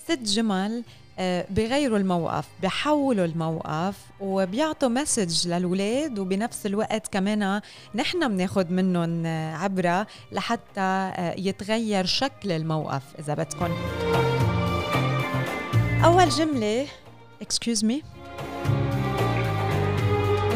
ست جمل آه، بغيروا الموقف بحولوا الموقف وبيعطوا message للولاد وبنفس الوقت كمان نحن بناخد منهم عبرة لحتى آه، يتغير شكل الموقف إذا بدكم أول جملة excuse me.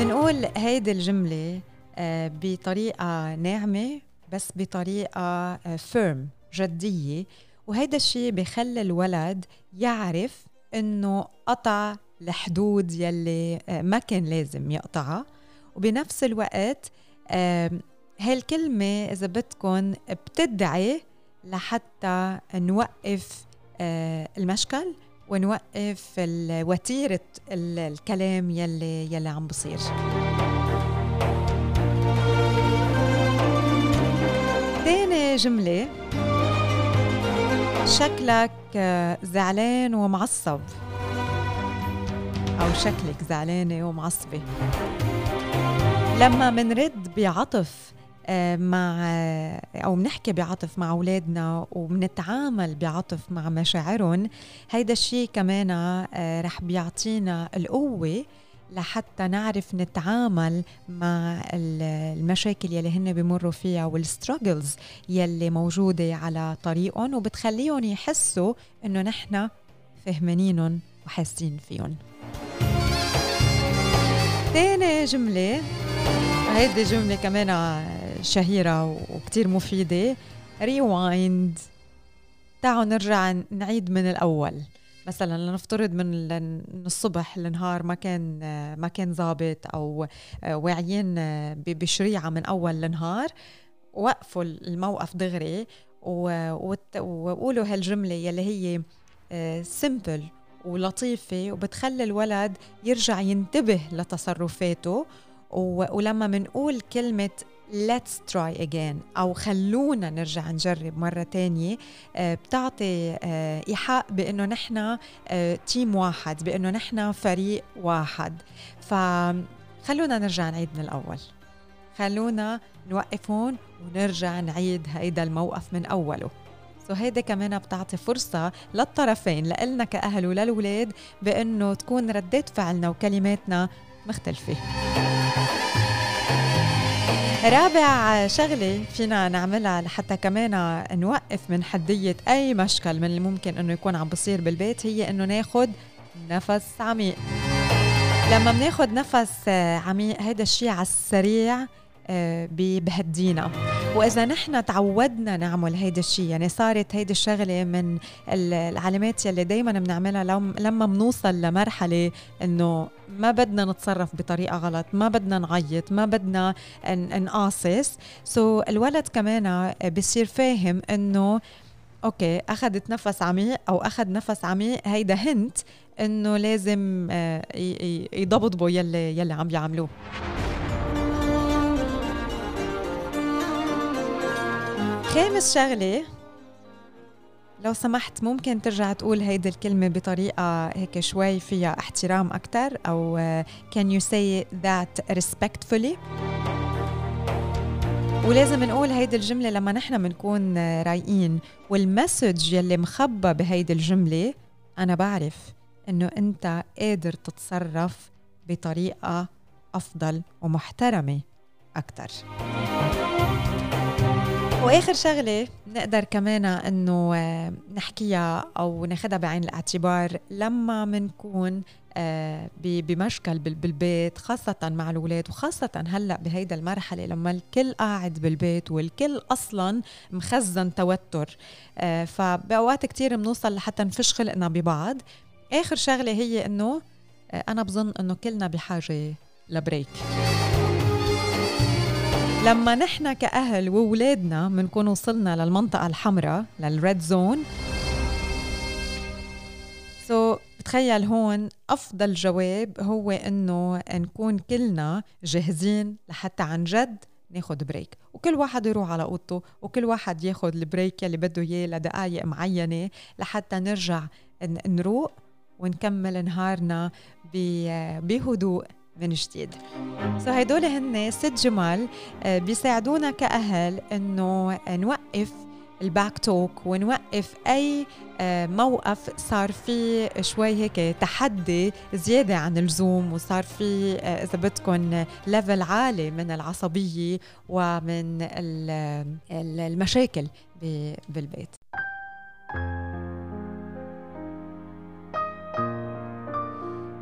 بنقول هيدي الجملة آه، بطريقة ناعمة بس بطريقة فيرم آه، جدية. وهيدا الشيء بخلي الولد يعرف إنه قطع الحدود يلي آه، ما كان لازم يقطعها. وبنفس الوقت هاي الكلمة إذا بدكم بتدعي لحتى نوقف المشكل ونوقف وتيرة الكلام يلي يلي عم بصير. تاني جملة. شكلك زعلان ومعصب. أو شكلك زعلانة ومعصبة. لما منرد بعطف آه، مع أو بنحكي بعطف مع أولادنا وبنتعامل بعطف مع مشاعرهم. هيدا الشيء كمان آه، رح بيعطينا القوة لحتى نعرف نتعامل مع المشاكل يلي هن بمروا فيها والستراجلز يلي موجودة على طريقهم وبتخليهم يحسوا إنه نحن فهمانينهم وحاسين فيهم. تاني جملة هيدي جملة كمان شهيرة وكتير مفيدة. ريوايند تعالوا نرجع نعيد من الأول. مثلا لنفترض من الصبح لنهار ما كان ما كان ظابط أو واعيين بشريعة من أول لنهار. وقفوا الموقف دغري وقولوا هالجملة يلي هي سمبل ولطيفة وبتخلي الولد يرجع ينتبه لتصرفاته. ولما منقول كلمة let's try again. أو خلونا نرجع نجرب مرة تانية. آه، بتعطي آه، إيحاء بأنه نحن تيم آه، واحد بأنه نحن فريق واحد. فخلونا نرجع نعيد من الأول. خلونا نوقف هون ونرجع نعيد هيدا الموقف من أوله. سو كمان بتعطي فرصة للطرفين لإلنا كأهل وللولاد بأنه تكون ردات فعلنا وكلماتنا مختلفة. رابع شغلة فينا نعملها لحتى كمان نوقف من حدية أي مشكل من اللي ممكن إنه يكون عم بصير بالبيت هي إنه ناخد نفس عميق. لما بناخد نفس عميق هيدا الشيء على السريع بهدينا. وإذا نحن تعودنا نعمل هيدا الشيء يعني صارت هيدي الشغلة من العلامات يلي دائما بنعملها لما بنوصل لمرحلة إنه ما بدنا نتصرف بطريقة غلط ما بدنا نعيط ما بدنا نقاصص. so so الولد كمان بصير فاهم إنه okay أخذت نفس عميق أو أخذ نفس عميق هيدا hint إنه لازم آه، يضبطوا يلي يلي عم بيعملوه خامس شغلة لو سمحت ممكن ترجع تقول هيدي الكلمة بطريقة هيك شوي فيها احترام أكتر أو uh, can you say that respectfully ولازم نقول هيدي الجملة لما نحن بنكون رايقين والمسج يلي مخبى بهيدي الجملة أنا بعرف إنه أنت قادر تتصرف بطريقة أفضل ومحترمة أكتر. وآخر شغلة نقدر كمان إنه آه، نحكيها أو ناخذها بعين الاعتبار لما بنكون آه، بمشكل بالبيت خاصة مع الأولاد وخاصة هلأ بهيدا المرحلة لما الكل قاعد بالبيت والكل أصلا مخزن توتر آه، فبأوقات كتير بنوصل لحتى نفش خلقنا ببعض. آخر شغلة هي إنه أنا بظن إنه كلنا بحاجة ل break. لما نحن كأهل وولادنا بنكون وصلنا للمنطقة الحمراء لل red zone so بتخيل هون أفضل جواب هو إنه نكون كلنا جاهزين لحتى عن جد ناخد break وكل واحد يروح على أوضته وكل واحد ياخد ال break اللي بده إياه لدقائق معينة لحتى نرجع نروق ونكمل نهارنا بهدوء. من جديد so هدول هن ست جمال آه، بيساعدونا كأهل إنه نوقف ال back talk ونوقف أي آه، موقف صار في شوي هيك تحدي زيادة عن اللزوم وصار في آه، إذا بدكم level عالي من العصبية ومن المشاكل بالبيت.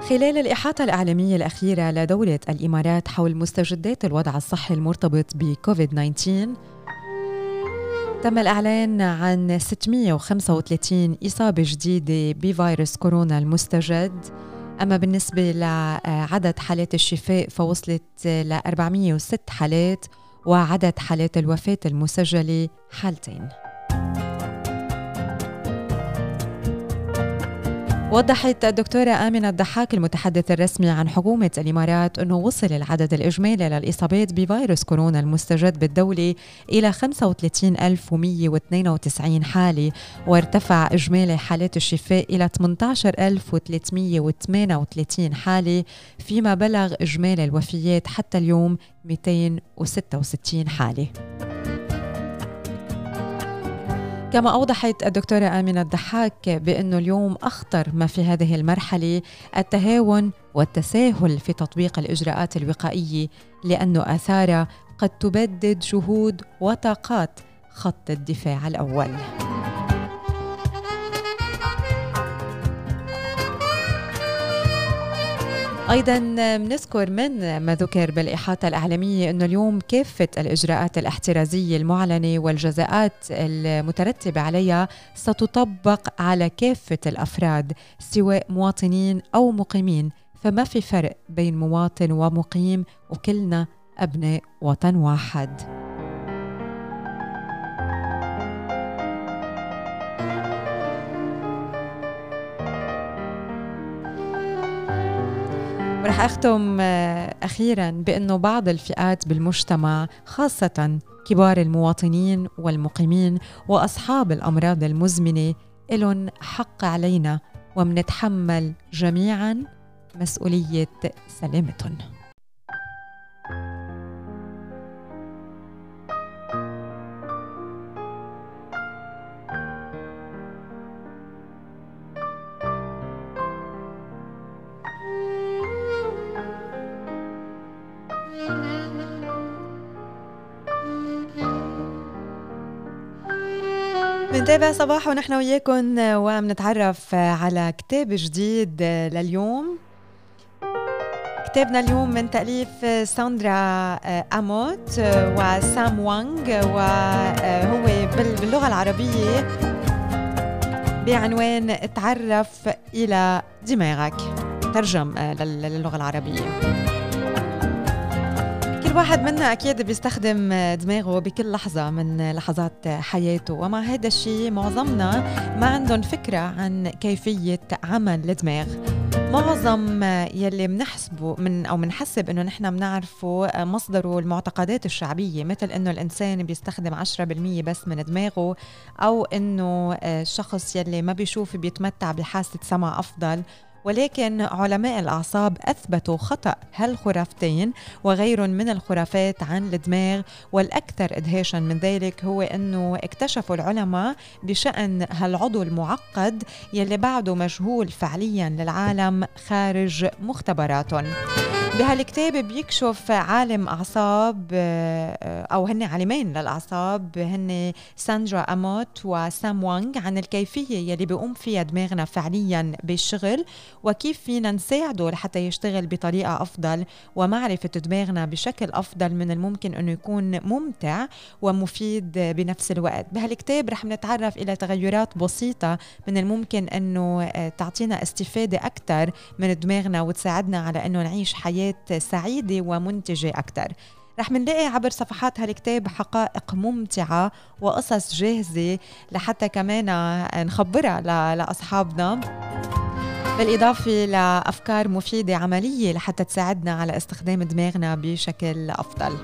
خلال الإحاطة الإعلامية الأخيرة لدولة الإمارات حول مستجدات الوضع الصحي المرتبط بكوفيد 19 تم الإعلان عن 635 إصابة جديدة بفيروس كورونا المستجد. أما بالنسبة لعدد حالات الشفاء فوصلت ل 406 حالات وعدد حالات الوفاة المسجلة حالتين. وضحت الدكتورة آمنة الضحاك المتحدث الرسمي عن حكومة الإمارات أنه وصل العدد الإجمالي للإصابات بفيروس كورونا المستجد بالدولة إلى 35192 حالة وارتفع إجمالي حالات الشفاء إلى 18338 حالة فيما بلغ إجمالي الوفيات حتى اليوم 266 حالة. كما أوضحت الدكتورة آمنة الضحاك بأنه اليوم أخطر ما في هذه المرحلة التهاون والتساهل في تطبيق الإجراءات الوقائية لأنه آثارها قد تبدد جهود وطاقات خط الدفاع الأول. أيضا بنذكر من ما ذكر بالإحاطة الإعلامية أنه اليوم كافة الإجراءات الاحترازية المعلنة والجزاءات المترتبة عليها ستطبق على كافة الأفراد سواء مواطنين أو مقيمين. فما في فرق بين مواطن ومقيم وكلنا أبناء وطن واحد. ورح أختم آه، أخيرا بأنه بعض الفئات بالمجتمع خاصة كبار المواطنين والمقيمين وأصحاب الأمراض المزمنة لهم حق علينا ومنتحمل جميعا مسؤولية سلامتهم. بنتابع صباح ونحن وياكم وبنتعرف على كتاب جديد لليوم. كتابنا اليوم من تأليف ساندرا أموت وسام وانغ وهو باللغة العربية بعنوان تعرف إلى دماغك ترجم للغة العربية. كل واحد منا أكيد بيستخدم دماغه بكل لحظة من لحظات حياته ومع هذا الشيء معظمنا ما عندهم فكرة عن كيفية عمل الدماغ. معظم يلي بنحسبه من أو بنحسب إنه نحن بنعرفه مصدره المعتقدات الشعبية مثل إنه الإنسان بيستخدم 10% بس من دماغه أو إنه الشخص يلي ما بيشوف بيتمتع بحاسة سمع أفضل ولكن علماء الأعصاب أثبتوا خطأ. هالخرافتين وغير من الخرافات عن الدماغ؟ والأكثر إدهاشا من ذلك هو أنه اكتشفوا العلماء بشأن هالعضو المعقد يلي بعده مجهول فعليا للعالم خارج مختبراتهم. بهالكتاب بيكشف عالم أعصاب آه، أو هن عالمين للأعصاب. هن ساندرا أموت وسام وانغ عن الكيفية يلي بيقوم فيها دماغنا فعليا بالشغل وكيف فينا نساعده لحتى يشتغل بطريقة أفضل. ومعرفة دماغنا بشكل أفضل من الممكن إنه يكون ممتع ومفيد بنفس الوقت. بهالكتاب رح نتعرف إلى تغيرات بسيطة من الممكن إنه آه، تعطينا استفادة أكثر من دماغنا وتساعدنا على إنه نعيش حياة حياة سعيدة ومنتجة أكثر رح منلاقي عبر صفحات هالكتاب حقائق ممتعة وقصص جاهزة لحتى كمان نخبرها لأصحابنا. بالإضافة لأفكار مفيدة عملية لحتى تساعدنا على استخدام دماغنا بشكل أفضل.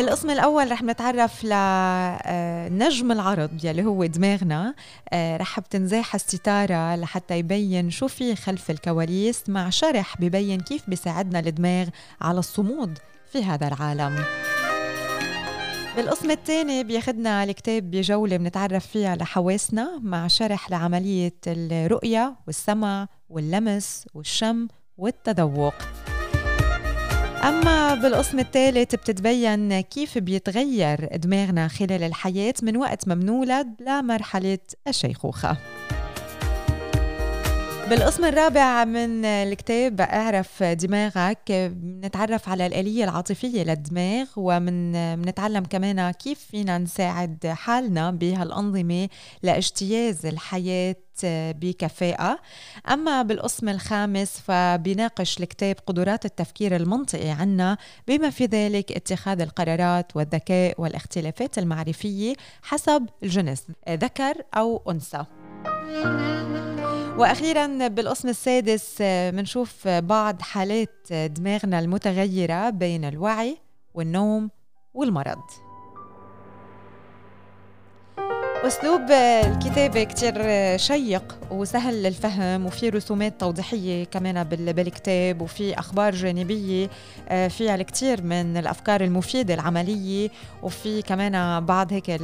بالقسم الأول رح نتعرف لنجم آه، العرض يلي هو دماغنا. آه، رح بتنزاح الستارة لحتى يبين شو في خلف الكواليس مع شرح ببين كيف بيساعدنا الدماغ على الصمود في هذا العالم. بالقسم الثاني بياخدنا الكتاب بجولة بنتعرف فيها لحواسنا مع شرح لعملية الرؤية والسمع واللمس والشم والتذوق. أما بالقسم الثالث بتتبين كيف بيتغير دماغنا خلال الحياة من وقت ما بنولد لمرحلة الشيخوخة. بالقسم الرابع من الكتاب اعرف دماغك بنتعرف على الآلية العاطفية للدماغ ومن بنتعلم كمان كيف فينا نساعد حالنا بهالأنظمة لإجتياز الحياة بكفاءة. أما بالقسم الخامس فبيناقش الكتاب قدرات التفكير المنطقي عنا بما في ذلك اتخاذ القرارات والذكاء والاختلافات المعرفية حسب الجنس ذكر أو أنثى. وأخيرا بالقسم السادس بنشوف بعض حالات دماغنا المتغيرة بين الوعي والنوم والمرض. أسلوب الكتابة كتير شيق وسهل للفهم وفي رسومات توضيحية كمان بالكتاب وفي أخبار جانبية آه، فيها الكثير من الأفكار المفيدة العملية وفي كمان بعض هيك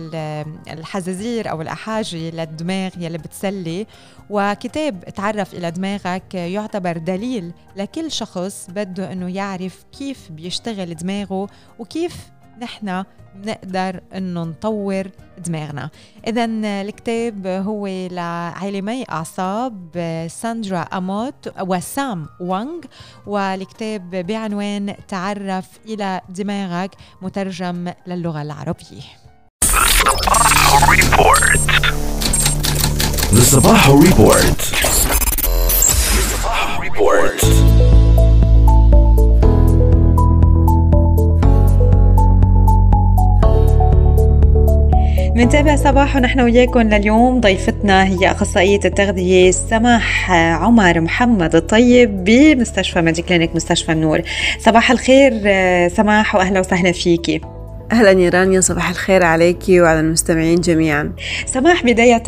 الحزازير أو الأحاجي للدماغ يلي بتسلي. وكتاب تعرف إلى دماغك يعتبر دليل لكل شخص بده أنه يعرف كيف بيشتغل دماغه وكيف نحن بنقدر إنه نطور دماغنا اذا الكتاب هو لعالمي أعصاب ساندرا أموت وسام وانغ والكتاب بعنوان تعرف إلى دماغك مترجم للغة العربية The Sabaho Report. The Sabaho Report. منتابع صباحو ونحن وياكم لليوم. ضيفتنا هي أخصائية التغذية سماح عمر محمد الطيب بمستشفى ماجي clinic مستشفى النور. صباح الخير سماح وأهلا وسهلا فيكي أهلا يا رانيا صباح الخير عليك وعلى المستمعين جميعا. سماح بداية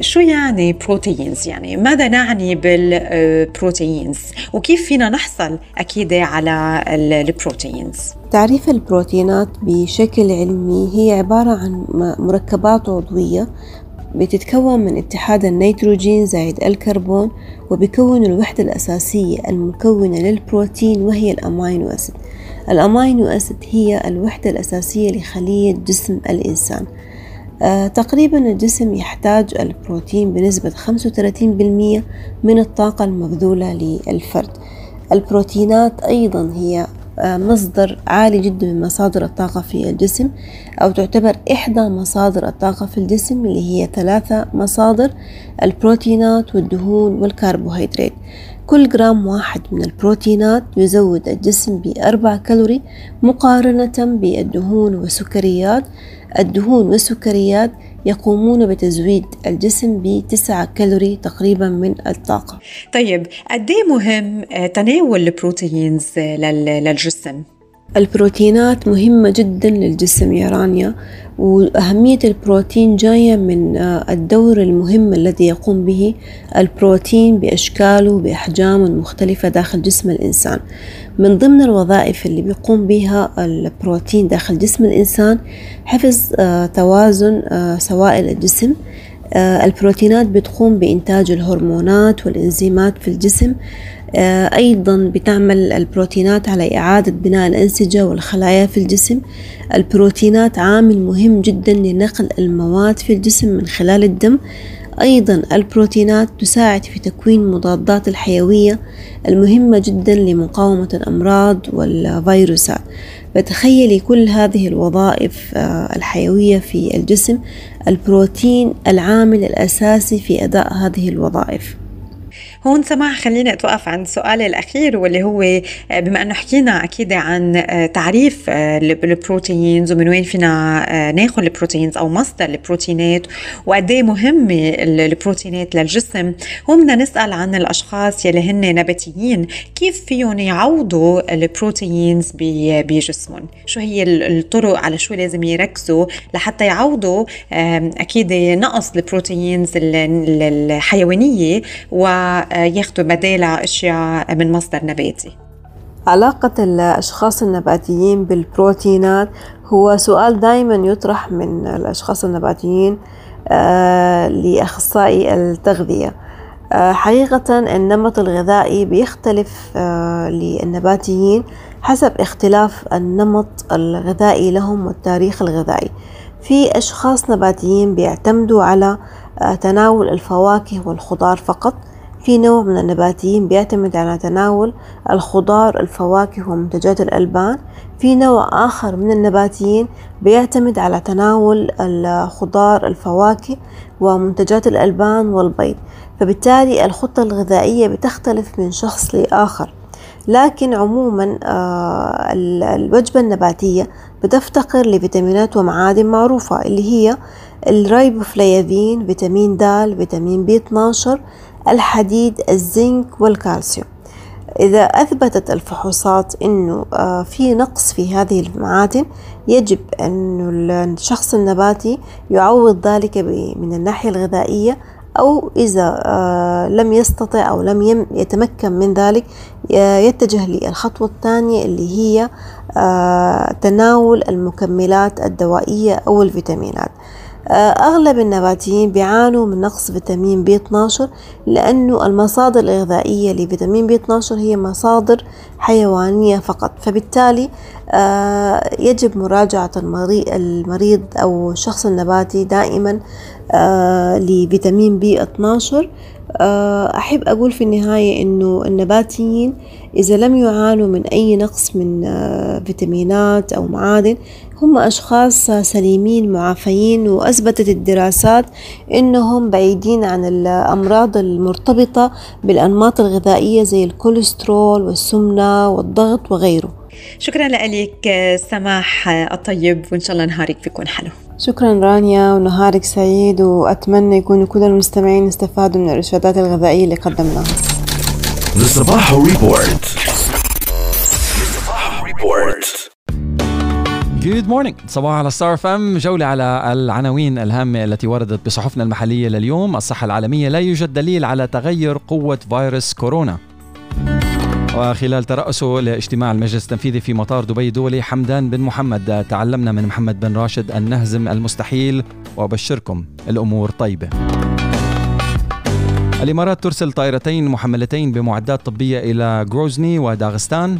شو يعني proteins يعني ماذا نعني بال proteins وكيف فينا نحصل أكيد على ال proteins تعريف البروتينات بشكل علمي هي عبارة عن مركبات عضوية بتتكون من اتحاد النيتروجين زائد الكربون وبيكون الوحدة الأساسية المكونة للبروتين وهي الأمينو أسيد. الأمينو أسيد هي الوحدة الأساسية لخلية جسم الإنسان. آه تقريبا الجسم يحتاج البروتين بنسبة 35% من الطاقة المبذولة للفرد. البروتينات أيضا هي آه، مصدر عالي جدا من مصادر الطاقة في الجسم أو تعتبر إحدى مصادر الطاقة في الجسم اللي هي ثلاثة مصادر البروتينات والدهون والكربوهيدرات. كل جرام واحد من البروتينات يزود الجسم بأربع كالوري مقارنة بالدهون والسكريات الدهون والسكريات يقومون بتزويد الجسم بتسعة كالوري تقريبا من الطاقة طيب قد مهم تناول البروتينز للجسم؟ البروتينات مهمة جدا للجسم يا رانيا وأهمية البروتين جاية من آه، الدور المهم الذي يقوم به البروتين بأشكاله بأحجامه المختلفة داخل جسم الإنسان. من ضمن الوظائف اللي بيقوم بها البروتين داخل جسم الإنسان حفظ آه، توازن آه، سوائل الجسم. البروتينات بتقوم بإنتاج الهرمونات والإنزيمات في الجسم. أيضا بتعمل البروتينات على إعادة بناء الأنسجة والخلايا في الجسم. البروتينات عامل مهم جدا لنقل المواد في الجسم من خلال الدم. أيضا البروتينات تساعد في تكوين مضادات الحيوية المهمة جدا لمقاومة الأمراض والفيروسات. فتخيلي كل هذه الوظائف آه، الحيوية في الجسم البروتين العامل الأساسي في أداء هذه الوظائف. هون سماح خليني أتوقف عند سؤالي الأخير واللي هو آه، بما أنه حكينا أكيد عن آه، تعريف آه، ال proteins ومن وين فينا ناخذ ال proteins أو مصدر البروتينات وقديه مهمة البروتينات للجسم. هون بدنا نسأل عن الأشخاص يلي هن نباتيين كيف فيهم يعوضوا ال proteins بجسمهم؟ شو هي الطرق على شو لازم يركزوا لحتى يعوضوا أكيد نقص البروتينز الحيوانية و ياخذوا بدالها أشياء من مصدر نباتي. علاقة الأشخاص النباتيين بالبروتينات هو سؤال دائما يطرح من الأشخاص النباتيين آه، لأخصائي التغذية. آه، حقيقة النمط الغذائي بيختلف آه، للنباتيين حسب اختلاف النمط الغذائي لهم والتاريخ الغذائي. في أشخاص نباتيين بيعتمدوا على تناول الفواكه والخضار فقط في نوع من النباتيين بيعتمد على تناول الخضار الفواكه ومنتجات الألبان. في نوع آخر من النباتيين بيعتمد على تناول الخضار الفواكه ومنتجات الألبان والبيض. فبالتالي الخطة الغذائية بتختلف من شخص لآخر. لكن عموما آه، الوجبة النباتية بتفتقر لفيتامينات ومعادن معروفة اللي هي الرايبوفليافين فيتامين د فيتامين بي 12 الحديد الزنك والكالسيوم. إذا أثبتت الفحوصات أنه آه، في نقص في هذه المعادن يجب أن الشخص النباتي يعوض ذلك من الناحية الغذائية أو إذا آه، لم يستطع أو لم يتمكن من ذلك يتجه للخطوة الثانية اللي هي آه، تناول المكملات الدوائية أو الفيتامينات. أغلب النباتيين بيعانوا من نقص فيتامين بي 12 لأنه المصادر الغذائية لفيتامين بي 12 هي مصادر حيوانية فقط. فبالتالي آه، يجب مراجعة المريض أو الشخص النباتي دائما آه، لفيتامين بي 12 أحب أقول في النهاية أنه النباتيين إذا لم يعانوا من أي نقص من فيتامينات أو معادن هم أشخاص سليمين معافيين وأثبتت الدراسات أنهم بعيدين عن الأمراض المرتبطة بالأنماط الغذائية زي الكوليسترول والسمنة والضغط وغيره. شكرا لك سماح الطيب وإن شاء الله نهارك بيكون حلو. شكرا رانيا ونهارك سعيد وأتمنى يكونوا كل المستمعين استفادوا من الإرشادات الغذائية اللي قدمناها. The صباحو Report. good morning صباحو على ستار أف إم جولة على العناوين الهامة التي وردت بصحفنا المحلية لليوم. الصحة العالمية لا يوجد دليل على تغير قوة فيروس كورونا. وخلال ترأسه لاجتماع المجلس التنفيذي في مطار دبي الدولي حمدان بن محمد. تعلمنا من محمد بن راشد أن نهزم المستحيل. وأبشركم الأمور طيبة. الإمارات ترسل طائرتين محملتين بمعدات طبية إلى غروزني وداغستان.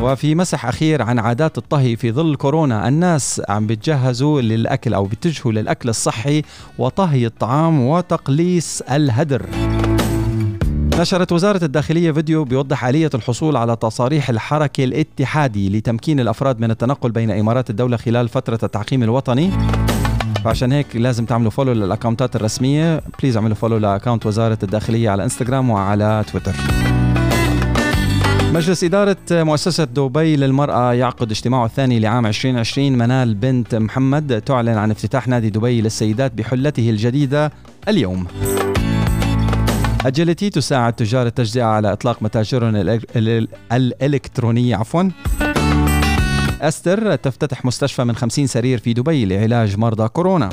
وفي مسح أخير عن عادات الطهي في ظل كورونا الناس عم بيتجهزوا للأكل أو بيتجهوا للأكل الصحي وطهي الطعام وتقليص الهدر. نشرت وزارة الداخلية فيديو بيوضح آلية الحصول على تصاريح الحركة الاتحادي لتمكين الأفراد من التنقل بين إمارات الدولة خلال فترة التعقيم الوطني. فعشان هيك لازم تعملوا follow لل accountات الرسمية. please اعملوا follow ل account وزارة الداخلية على انستغرام وعلى تويتر مجلس إدارة مؤسسة دبي للمرأة يعقد اجتماعه الثاني لعام 2020 منال بنت محمد تعلن عن افتتاح نادي دبي للسيدات بحلته الجديدة اليوم. أجيلتي تساعد تجار التجزئة على إطلاق متاجرهم الإلكترونية. عفوا. أستر تفتتح مستشفى من 50 سرير في دبي لعلاج مرضى كورونا.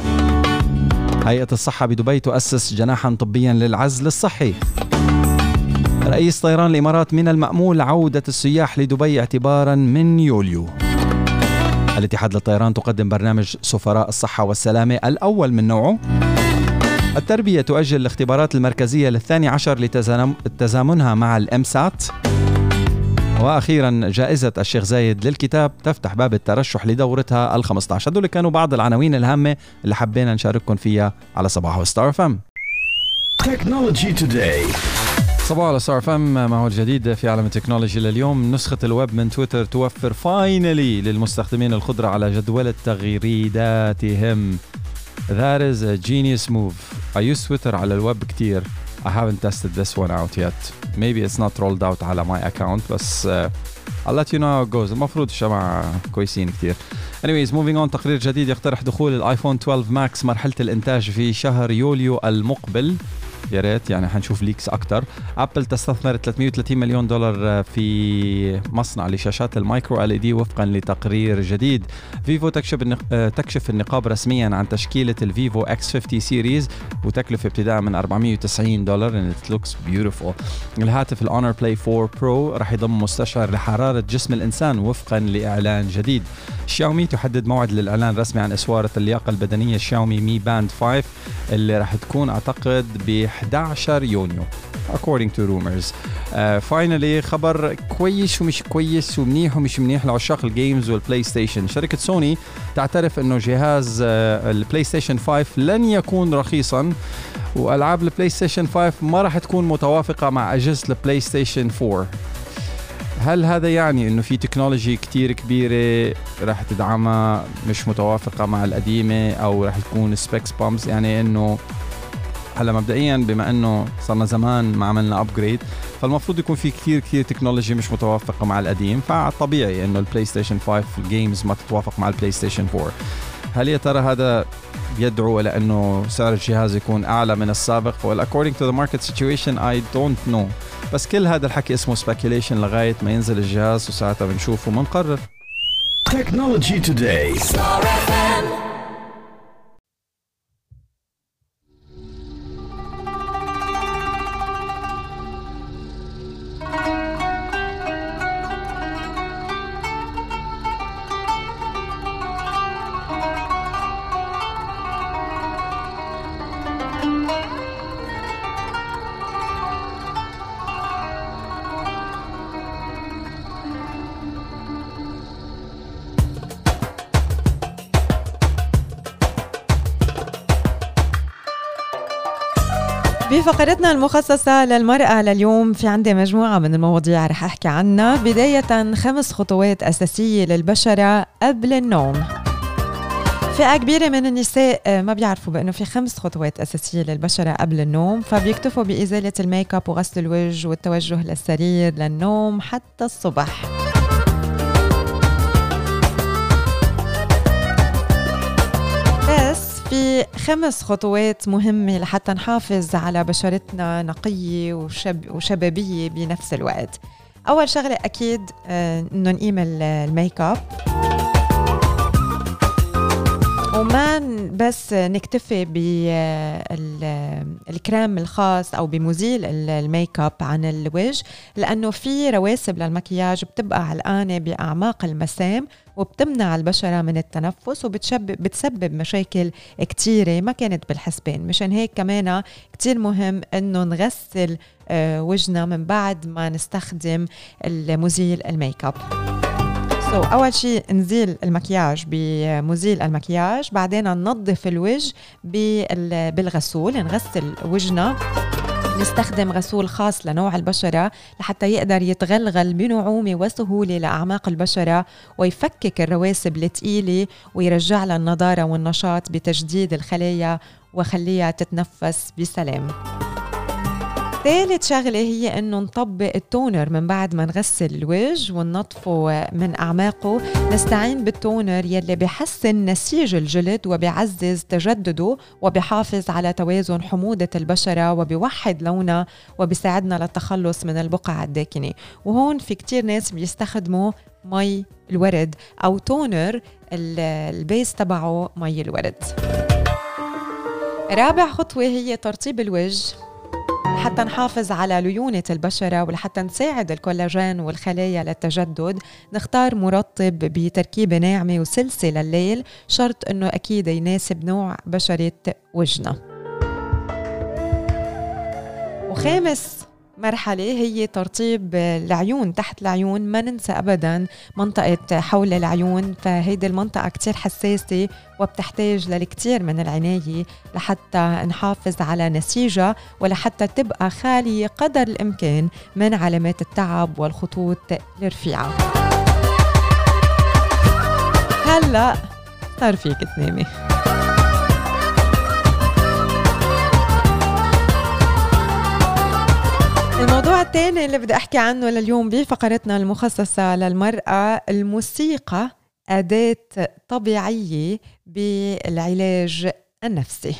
هيئة الصحة بدبي تؤسس جناحا طبيا للعزل الصحي. رئيس طيران الإمارات من المأمول عودة السياح لدبي اعتبارا من يوليو. الاتحاد للطيران تقدم برنامج سفراء الصحة والسلامة الأول من نوعه. التربية تؤجل الاختبارات المركزية للثاني عشر لتزامنها مع الأمسات وأخيرا جائزة الشيخ زايد للكتاب تفتح باب الترشح لدورتها ال 15 هدول كانوا بعض العناوين الهامة اللي حبينا نشارككم فيها على صباح ستار إف إم technology today صباحو على ستار إف إم ما هو الجديد في عالم التكنولوجي لليوم. نسخة الويب من تويتر توفر finally للمستخدمين القدرة على جدولة تغريداتهم That is a genius move. I use Twitter على الويب كتير. I haven't tested this one out yet. Maybe it's not rolled out على my account بس uh, I'll let you know how it goes. المفروض الجماعة كويسين كثير. Anyways moving on تقرير جديد يقترح دخول الايفون 12 ماكس مرحلة الانتاج في شهر يوليو المقبل. يا ريت يعني حنشوف leaks أكثر ابل تستثمر 330 مليون دولار في مصنع لشاشات ال micro LED وفقا لتقرير جديد. فيفو تكشف تكشف النقاب رسميا عن تشكيلة الفيفو إكس 50 series وتكلفة ابتداء من 490 دولار and it looks beautiful. الهاتف الهونر بلاي 4 برو راح يضم مستشعر لحرارة جسم الإنسان وفقا لإعلان جديد. شاومي تحدد موعد للإعلان الرسمي عن اسواره اللياقه البدنية شاومي مي باند 5 اللي راح تكون أعتقد ب 11 يونيو according to rumors. finally uh, خبر كويس ومش كويس ومنيح ومش منيح لعشاق ال games والبلاي ستيشن شركة سوني تعترف إنه جهاز البلاي ستيشن 5 لن يكون رخيصا وألعاب البلاي ستيشن 5 ما راح تكون متوافقة مع أجهزة البلاي ستيشن 4 هل هذا يعني إنه في تكنولوجي كتير كبيرة راح تدعمها مش متوافقة مع القديمة أو راح تكون specs bumps يعني إنه هلا مبدئيا بما إنه صرنا زمان ما عملنا upgrade فالمفروض يكون في كثير كثير تكنولوجي مش متوافقة مع القديم فطبيعي إنه البلاي ستيشن 5 ال games ما تتوافق مع البلاي ستيشن 4 هل يا ترى هذا يدعو إلى إنه سعر الجهاز يكون أعلى من السابق؟ Well according to the market situation I don't know. بس كل هذا الحكي اسمه speculation لغاية ما ينزل الجهاز وساعتها بنشوف وبنقرر Technology Today. بفقرتنا المخصصة للمرأة لليوم في عندي مجموعة من المواضيع رح أحكي عنها. بداية خمس خطوات أساسية للبشرة قبل النوم. فئة كبيرة من النساء آه، ما بيعرفوا بأنه في خمس خطوات أساسية للبشرة قبل النوم فبيكتفوا بإزالة الميك أب وغسل الوجه والتوجه للسرير للنوم حتى الصبح. في خمس خطوات مهمة لحتى نحافظ على بشرتنا نقية وشب وشبابية بنفس الوقت. أول شغلة أكيد آه، إنه نقيم الميك اب وما بس نكتفي بالكريم الخاص أو بمزيل الميك أب عن الوجه لأنه في رواسب للمكياج بتبقى علقانه بأعماق المسام وبتمنع البشرة من التنفس وبتسبب مشاكل كتيرة ما كانت بالحسبان. مشان هيك كمان كتير مهم إنه نغسل آه، وجهنا من بعد ما نستخدم المزيل الميك أب. So, أول شيء نزيل المكياج بمزيل المكياج بعدين ننظف الوجه بالغسول نغسل وجهنا. نستخدم غسول خاص لنوع البشرة لحتى يقدر يتغلغل بنعومة وسهولة لأعماق البشرة ويفكك الرواسب الثقيلة ويرجع لها النضارة والنشاط بتجديد الخلايا وخليها تتنفس بسلام. ثالث شغلة هي إنه نطبق التونر من بعد ما نغسل الوجه وننظفه من أعماقه. نستعين بالتونر يلي بحسن نسيج الجلد وبيعزز تجدده وبيحافظ على توازن حموضة البشرة وبيوحد لونها وبيساعدنا للتخلص من البقع الداكنة. وهون في كتير ناس بيستخدموا مي الورد أو toner ال base تبعه مي الورد. رابع خطوة هي ترطيب الوجه. لحتى نحافظ على ليونة البشرة ولحتى نساعد الكولاجين والخلايا للتجدد نختار مرطب بتركيبة ناعمة وسلسة لليل شرط إنه أكيد يناسب نوع بشرة وجهنا وخامس مرحلة هي ترطيب العيون تحت العيون ما ننسى أبدا منطقة حول العيون فهيدي المنطقة كتير حساسة وبتحتاج للكثير من العناية لحتى نحافظ على نسيجها ولحتى تبقى خالية قدر الإمكان من علامات التعب والخطوط الرفيعة. هلأ صار فيك تنامي الموضوع الثاني اللي بدي أحكي عنه لليوم بفقرتنا المخصصة للمرأة الموسيقى أداة طبيعية بالعلاج النفسي.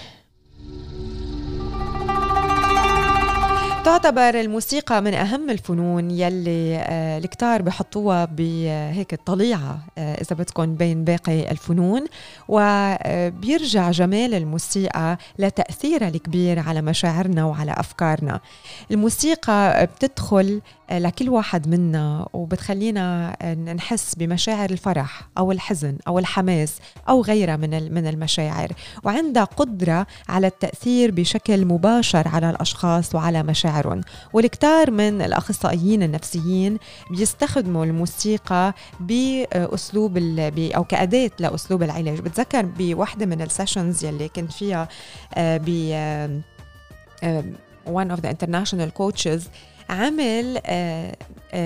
تعتبر الموسيقى من أهم الفنون يلي آه الكتار بحطوها بهيك الطليعة آه إذا بدكم بين باقي الفنون. وبيرجع جمال الموسيقى لتأثيرها الكبير على مشاعرنا وعلى أفكارنا. الموسيقى بتدخل لكل واحد منا وبتخلينا نحس بمشاعر الفرح أو الحزن أو الحماس أو غيرها من من المشاعر. وعندها قدرة على التأثير بشكل مباشر على الأشخاص وعلى مشاعرهم. والكثار من الأخصائيين النفسيين بيستخدموا الموسيقى بأسلوب أو كأداة لأسلوب العلاج. بتذكر بوحدة من ال sessions يلي كنت فيها ب one of the international coaches عمل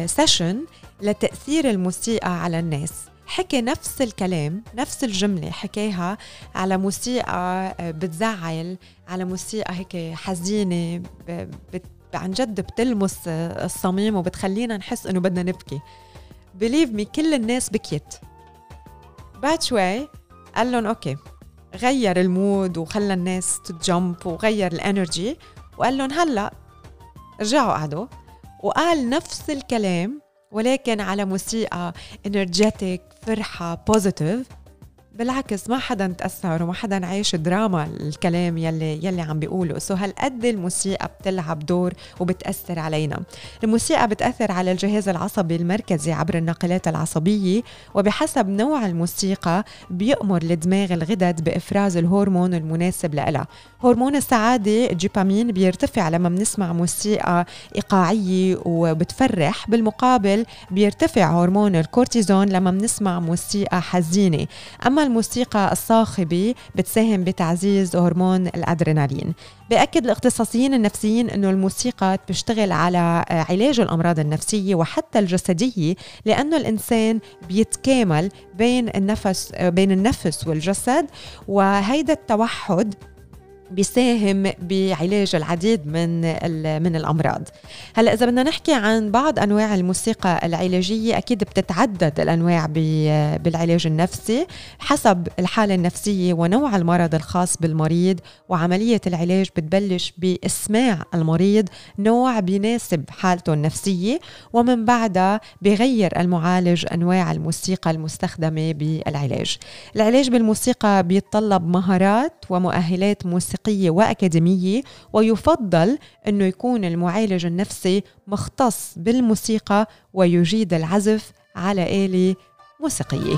session لتأثير الموسيقى على الناس. حكي نفس الكلام نفس الجملة حكاها على موسيقى بتزعل على موسيقى هيك حزينة عن جد بتلمس الصميم وبتخلينا نحس إنه بدنا نبكي. believe me كل الناس بكيت. بعد شوي قال لهم okay غير ال mood وخلى الناس ت jump وغير ال energy وقال لهم هلأ رجعوا قعدوا وقال نفس الكلام ولكن على موسيقى energetic فرحة positive بالعكس ما حدا تأثر وما حدا عايش دراما الكلام يلي يلي عم بيقوله. so هالقد الموسيقى بتلعب دور وبتأثر علينا. الموسيقى بتأثر على الجهاز العصبي المركزي عبر الناقلات العصبية وبحسب نوع الموسيقى بيأمر الدماغ الغدد بإفراز الهرمون المناسب لها. هرمون السعادة الجيبامين بيرتفع لما بنسمع موسيقى إيقاعية وبتفرح. بالمقابل بيرتفع هرمون الكورتيزون لما بنسمع موسيقى حزينة. أما الموسيقى الصاخبة بتساهم بتعزيز هرمون الأدرينالين. بأكد الاختصاصيين النفسيين أنه الموسيقى بتشتغل على علاج الأمراض النفسية وحتى الجسدية لأنه الإنسان بيتكامل بين النفس بين النفس والجسد وهيدا التوحد بيساهم بعلاج العديد من من الأمراض. هلا إذا بدنا نحكي عن بعض أنواع الموسيقى العلاجية أكيد بتتعدد الأنواع بالعلاج النفسي حسب الحالة النفسية ونوع المرض الخاص بالمريض وعملية العلاج بتبلش بإسماع المريض نوع بيناسب حالته النفسية ومن بعدها بغير المعالج أنواع الموسيقى المستخدمة بالعلاج. العلاج بالموسيقى بيتطلب مهارات ومؤهلات موسيقى موسيقية وأكاديمية ويفضل أنه يكون المعالج النفسي مختص بالموسيقى ويجيد العزف على آلة موسيقية.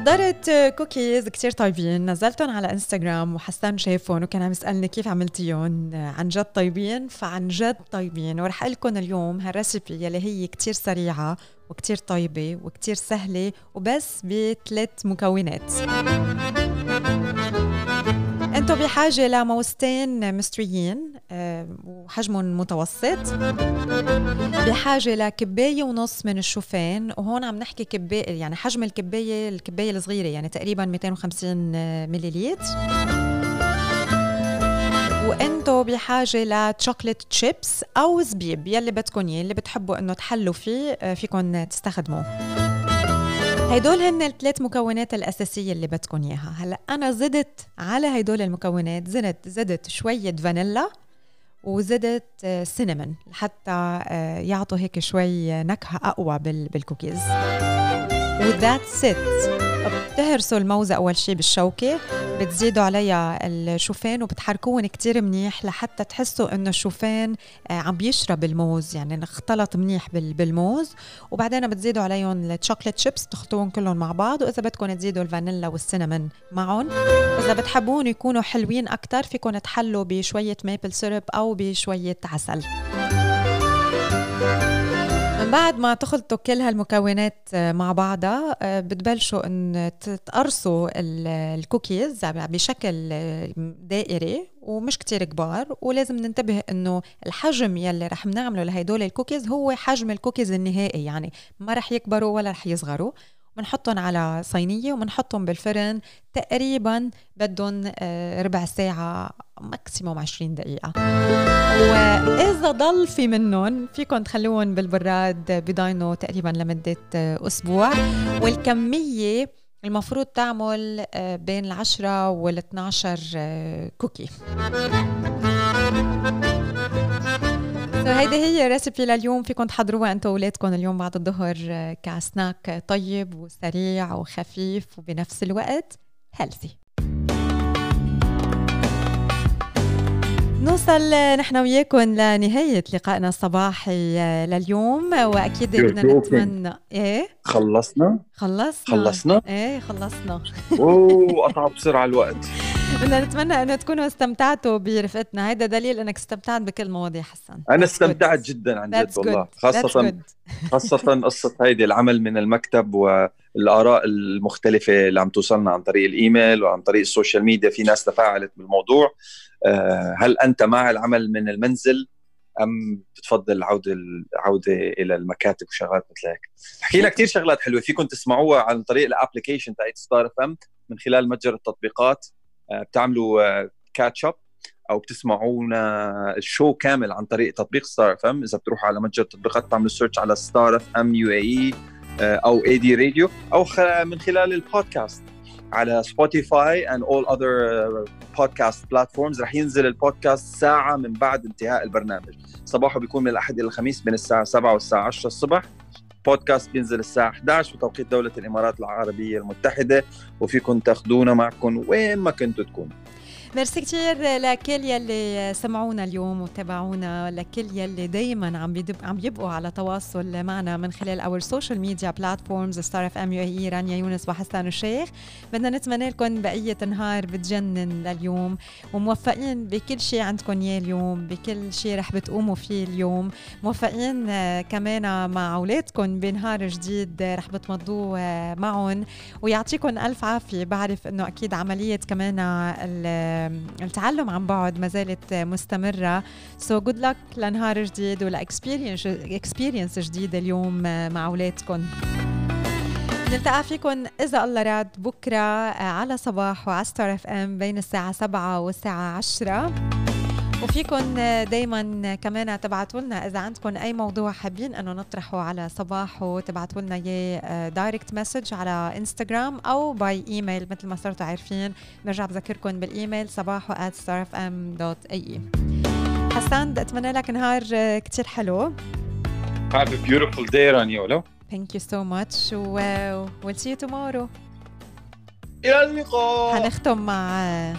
حضرت كوكيز كتير طيبين نزلتهم على انستغرام وحسان شافهم وكان عم يسألني كيف عملتيهم عن جد طيبين؟ فعن جد طيبين. ورح لكم اليوم هالريسيبي يلي هي كتير سريعة وكتير طيبة وكتير سهلة وبس بثلاث مكونات. أنتم بحاجة لموستين مستريين آه، وحجمهم متوسط. بحاجة لكباية ونص من الشوفان وهون عم نحكي كباية يعني حجم الكباية الكباية الصغيرة يعني تقريبا 250 مليليتر وانتو بحاجة ل chocolate chips أو زبيب يلي بدكم اياه اللي بتحبوا إنه تحلوا فيه آه، فيكم تستخدموه. هيدول هن الثلاث مكونات الأساسية اللي بدكم إياها. هلأ أنا زدت على هيدول المكونات زدت زدت شوية فانيلا وزدت cinnamon لحتى آه، يعطوا هيك شوي نكهة أقوى بالكوكيز. و that's it بتهرسوا الموزة أول شي بالشوكة. بتزيدوا عليها الشوفان وبتحركوهم كتير منيح لحتى تحسوا إنه الشوفان آه، عم بيشرب الموز. يعني اختلط منيح بالموز. وبعدين بتزيدوا عليهم ال chocolate chips تخلطوهم كلهم مع بعض. وإذا بدكم تزيدوا الفانيلا وال cinnamon معهم. واذا بتحبون يكونوا حلوين أكثر فيكم تحلوا بشوية maple syrup أو بشوية عسل. بعد ما تخلطوا كل هالمكونات آه، مع بعضها آه، بتبلشوا إن تقرصوا الكوكيز بشكل دائري ومش كتير كبار. ولازم ننتبه إنه الحجم يلي رح نعمله لهدول الكوكيز هو حجم الكوكيز النهائي يعني ما رح يكبروا ولا رح يصغروا. بنحطهم على صينية وبنحطهم بالفرن تقريبا بدهم آه، ربع ساعة maximum 20 دقيقة. وإذا ضل في منهم فيكم تخلوهم بالبراد بضاينوا تقريبا لمدة آه، أسبوع. والكمية المفروض تعمل آه، بين العشرة وال 12 cookie. هيدي هي recipe لليوم فيكم تحضروها أنتم واولادكم اليوم بعد الظهر كسناك طيب وسريع وخفيف وبنفس الوقت healthy نوصل نحن وياكم لنهاية لقائنا الصباحي آه، لليوم وأكيد بدنا نتمنى إيه؟ خلصنا؟ خلصنا. خلصنا؟ إيه خلصنا. أوه قطع بسرعة الوقت. بدنا نتمنى أنه تكونوا استمتعتوا برفقتنا. هيدا دليل إنك استمتعت بكل المواضيع حسان. أنا استمتعت جدا عن جد والله. خاصه خاصة قصة هيدي العمل من المكتب والآراء المختلفة اللي عم توصلنا عن طريق الإيميل وعن طريق ال social media. في ناس تفاعلت بالموضوع. آه، هل أنت مع العمل من المنزل أم بتفضل العوده العوده إلى المكاتب وشغلات مثل هيك حكينا كثير شغلات حلوة فيكم تسمعوها عن طريق ال application تاعت Star FM من خلال متجر التطبيقات. بتعملوا catch up أو بتسمعونا ال show كامل عن طريق تطبيق Star FM إذا بتروحوا على متجر التطبيقات بتعملوا search على Star FM UAE أو AD Radio أو من خلال البودكاست على Spotify and all other podcast platforms رح ينزل البودكاست ساعة من بعد انتهاء البرنامج. صباحو بيكون من الأحد إلى الخميس بين الساعة 7 والساعة 10 الصبح. بودكاست بينزل الساعة 11 بتوقيت دولة الإمارات العربية المتحدة وفيكم تاخذونا معكم وين ما كنتوا تكونوا. ميرسي كثير لكل يلي سمعونا اليوم وتابعونا؟ لكل يلي دائما عم عم يبقوا على تواصل معنا من خلال our social media platforms Star FM UAE رانيا يونس وحسان الشيخ. بدنا نتمنى لكم بقية نهار بتجنن لليوم وموفقين بكل شيء عندكم إياه اليوم بكل شيء رح بتقوموا فيه اليوم. موفقين كمان مع أولادكم بنهار جديد رح بتمضوه معهم. ويعطيكم ألف عافية. بعرف إنه أكيد عملية كمان التعلم عن بعد ما زالت مستمرة. so good luck لنهار جديد ول experience جديدة اليوم مع أولادكم نلتقى فيكم إذا الله راد بكرة على صباحو على Star FM بين الساعة 7 والساعة 10 وفيكم دايما كمان تبعتوا لنا إذا عندكم أي موضوع حابين أنه نطرحه على صباحو تبعتوا لنا إياه direct message على انستغرام أو by email مثل ما صرتوا عارفين. برجع بذكركم بالإيميل صباحو at starfm.ae حسان أتمنى لك نهار كتير حلو. Have a beautiful day رانيولو Thank you so much و we'll see you tomorrow. إلى اللقاء. حنختم مع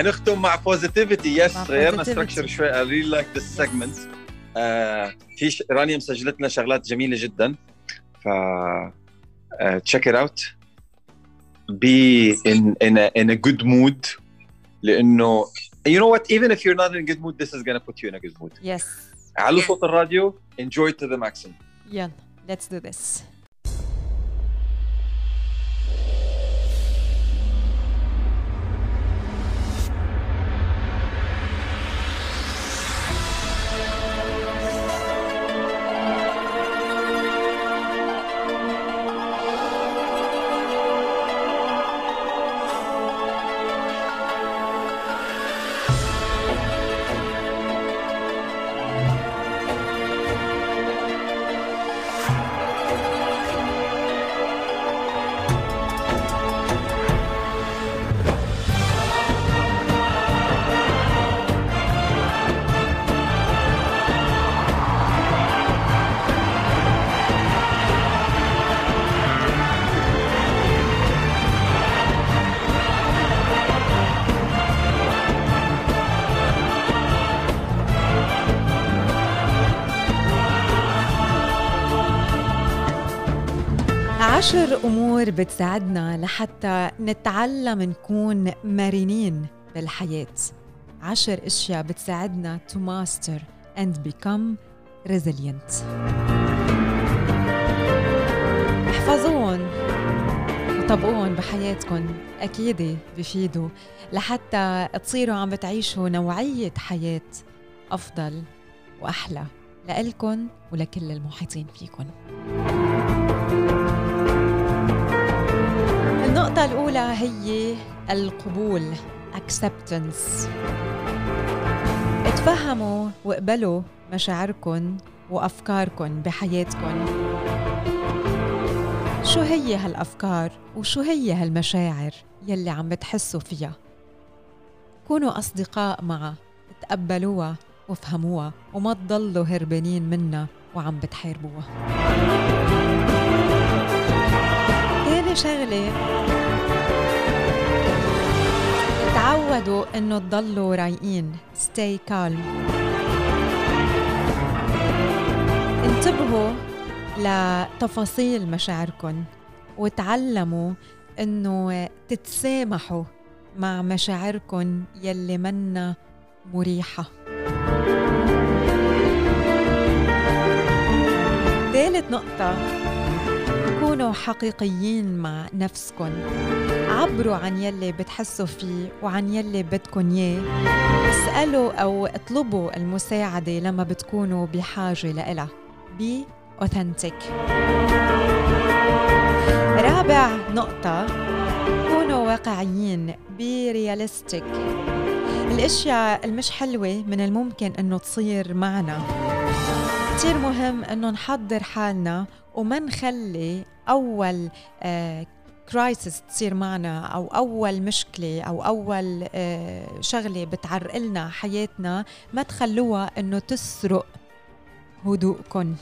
حنختم مع positivity yes غيرنا structure شوي. I really like this segment في ش... رانيا مسجلة لنا شغلات جميلة جدا. ف check it out be in in in a good mood لأنه you know what even if you not in a good mood this is gonna put you in a good mood. Yes. علو صوت الراديو. enjoy to the maximum يلا let's do this أمور بتساعدنا لحتى نتعلم نكون مرنين بالحياة. عشر أشياء بتساعدنا to master and become resilient. احفظوهم وطبقوهم بحياتكم أكيد بفيدوا. لحتى تصيروا عم بتعيشوا نوعية حياة أفضل وأحلى لإلكن ولكل المحيطين فيكن. النقطة الأولى هي القبول acceptance. اتفهموا واقبلوا مشاعركن وأفكاركن بحياتكن. شو هي هالأفكار وشو هي هالمشاعر يلي عم بتحسوا فيها؟ كونوا أصدقاء معها تقبلوها وافهموها وما تضلوا هربانين منها وعم بتحاربوها. تاني شغلة. تعودوا إنه تضلوا رايقين. Stay calm. انتبهوا لتفاصيل مشاعركم وتعلموا إنه تتسامحوا مع مشاعركم يلي منا مريحة. ثالث نقطة. كونوا حقيقيين مع نفسكن. عبروا عن يلي بتحسوا فيه وعن يلي بدكن إياه اسألوا أو اطلبوا المساعدة لما بتكونوا بحاجة لإلها. Be authentic. رابع نقطة كونوا واقعيين. Be realistic. الأشياء المش حلوة من الممكن إنه تصير معنا. كتير مهم إنه نحضر حالنا وما نخلي أول كرايسس تصير معنا أو أول مشكلة أو أول آه شغلة بتعرقلنا حياتنا ما تخلوها إنه تسرق هدوءكم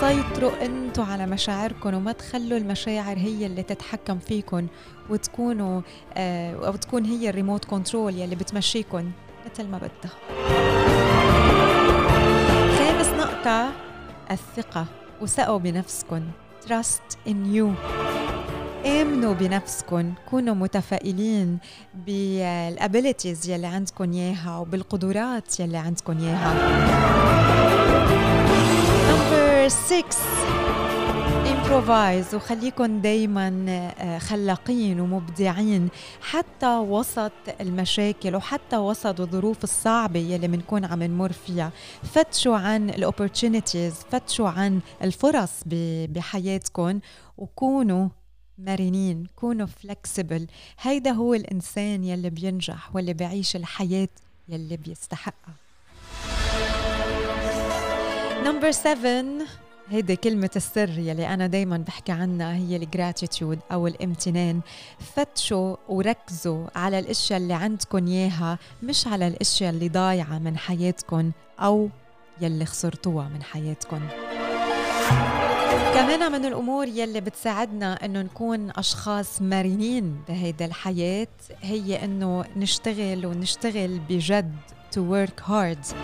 سيطروا أنتوا على مشاعركم وما تخلوا المشاعر هي اللي تتحكم فيكم وتكونوا آه أو تكون هي ال remote control يلي بتمشيكم مثل ما بدها. خامس نقطة الثقة وثقوا بنفسكم trust in you. آمنوا بنفسكم كونوا متفائلين بال abilities يلي عندكم إياها وبالقدرات يلي عندكم إياها. number 6 improvise وخليكن دايما خلاقين ومبدعين حتى وسط المشاكل وحتى وسط الظروف الصعبة يلي بنكون عم نمر فيها. فتشوا عن ال opportunities فتشوا عن الفرص بحياتكم وكونوا مرنين كونوا flexible هيدا هو الإنسان يلي بينجح واللي بيعيش الحياة يلي بيستحقها. number 7 هيدي كلمة السر يلي أنا دايما بحكي عنها هي ال gratitude أو الامتنان. فتشوا وركزوا على الأشياء اللي عندكم إياها مش على الأشياء اللي ضايعة من حياتكم أو يلي خسرتوها من حياتكم كمان من الأمور يلي بتساعدنا إنه نكون أشخاص مرنين بهيدا الحياة هي إنه نشتغل ونشتغل بجد to work hard.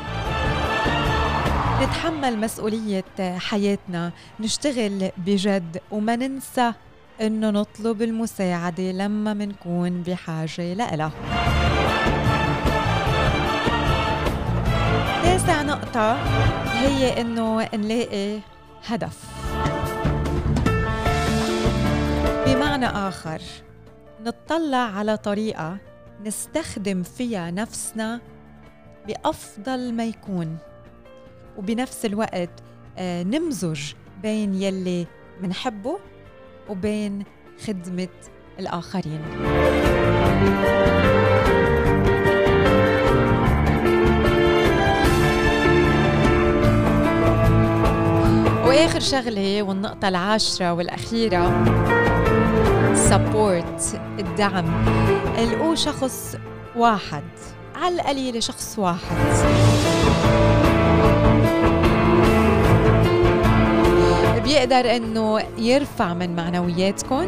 نتحمل مسؤولية حياتنا. نشتغل بجد وما ننسى إنه نطلب المساعدة لما منكون بحاجة لها تاسع نقطة هي إنه نلاقي هدف. بمعنى آخر نطلع على طريقة نستخدم فيها نفسنا بأفضل ما يكون. وبنفس الوقت آه، نمزج بين يلي منحبه وبين خدمة الآخرين. وآخر شغلة والنقطة العاشرة والأخيرة سبورت الدعم. القوا شخص واحد على القليلة شخص واحد. بيقدر إنه يرفع من معنوياتكم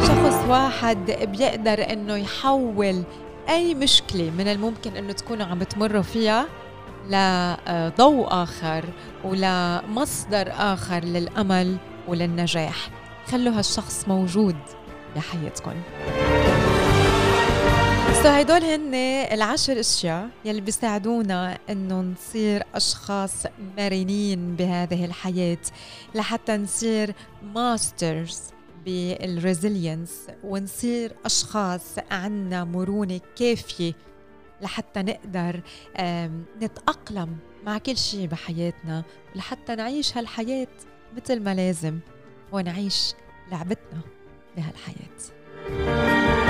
شخص واحد بيقدر إنه يحول أي مشكلة من الممكن إنه تكونوا عم تمروا فيها لضوء آخر ولمصدر آخر للأمل وللنجاح. خلوا هالشخص موجود بحياتكم so هدول هن العشر أشياء يلي بيساعدونا إنه نصير أشخاص مرنين بهذه الحياة لحتى نصير masters بال resilience ونصير أشخاص عنا مرونة كافية لحتى نقدر نتأقلم مع كل شيء بحياتنا لحتى نعيش هالحياة مثل ما لازم ونعيش لعبتنا بهالحياة.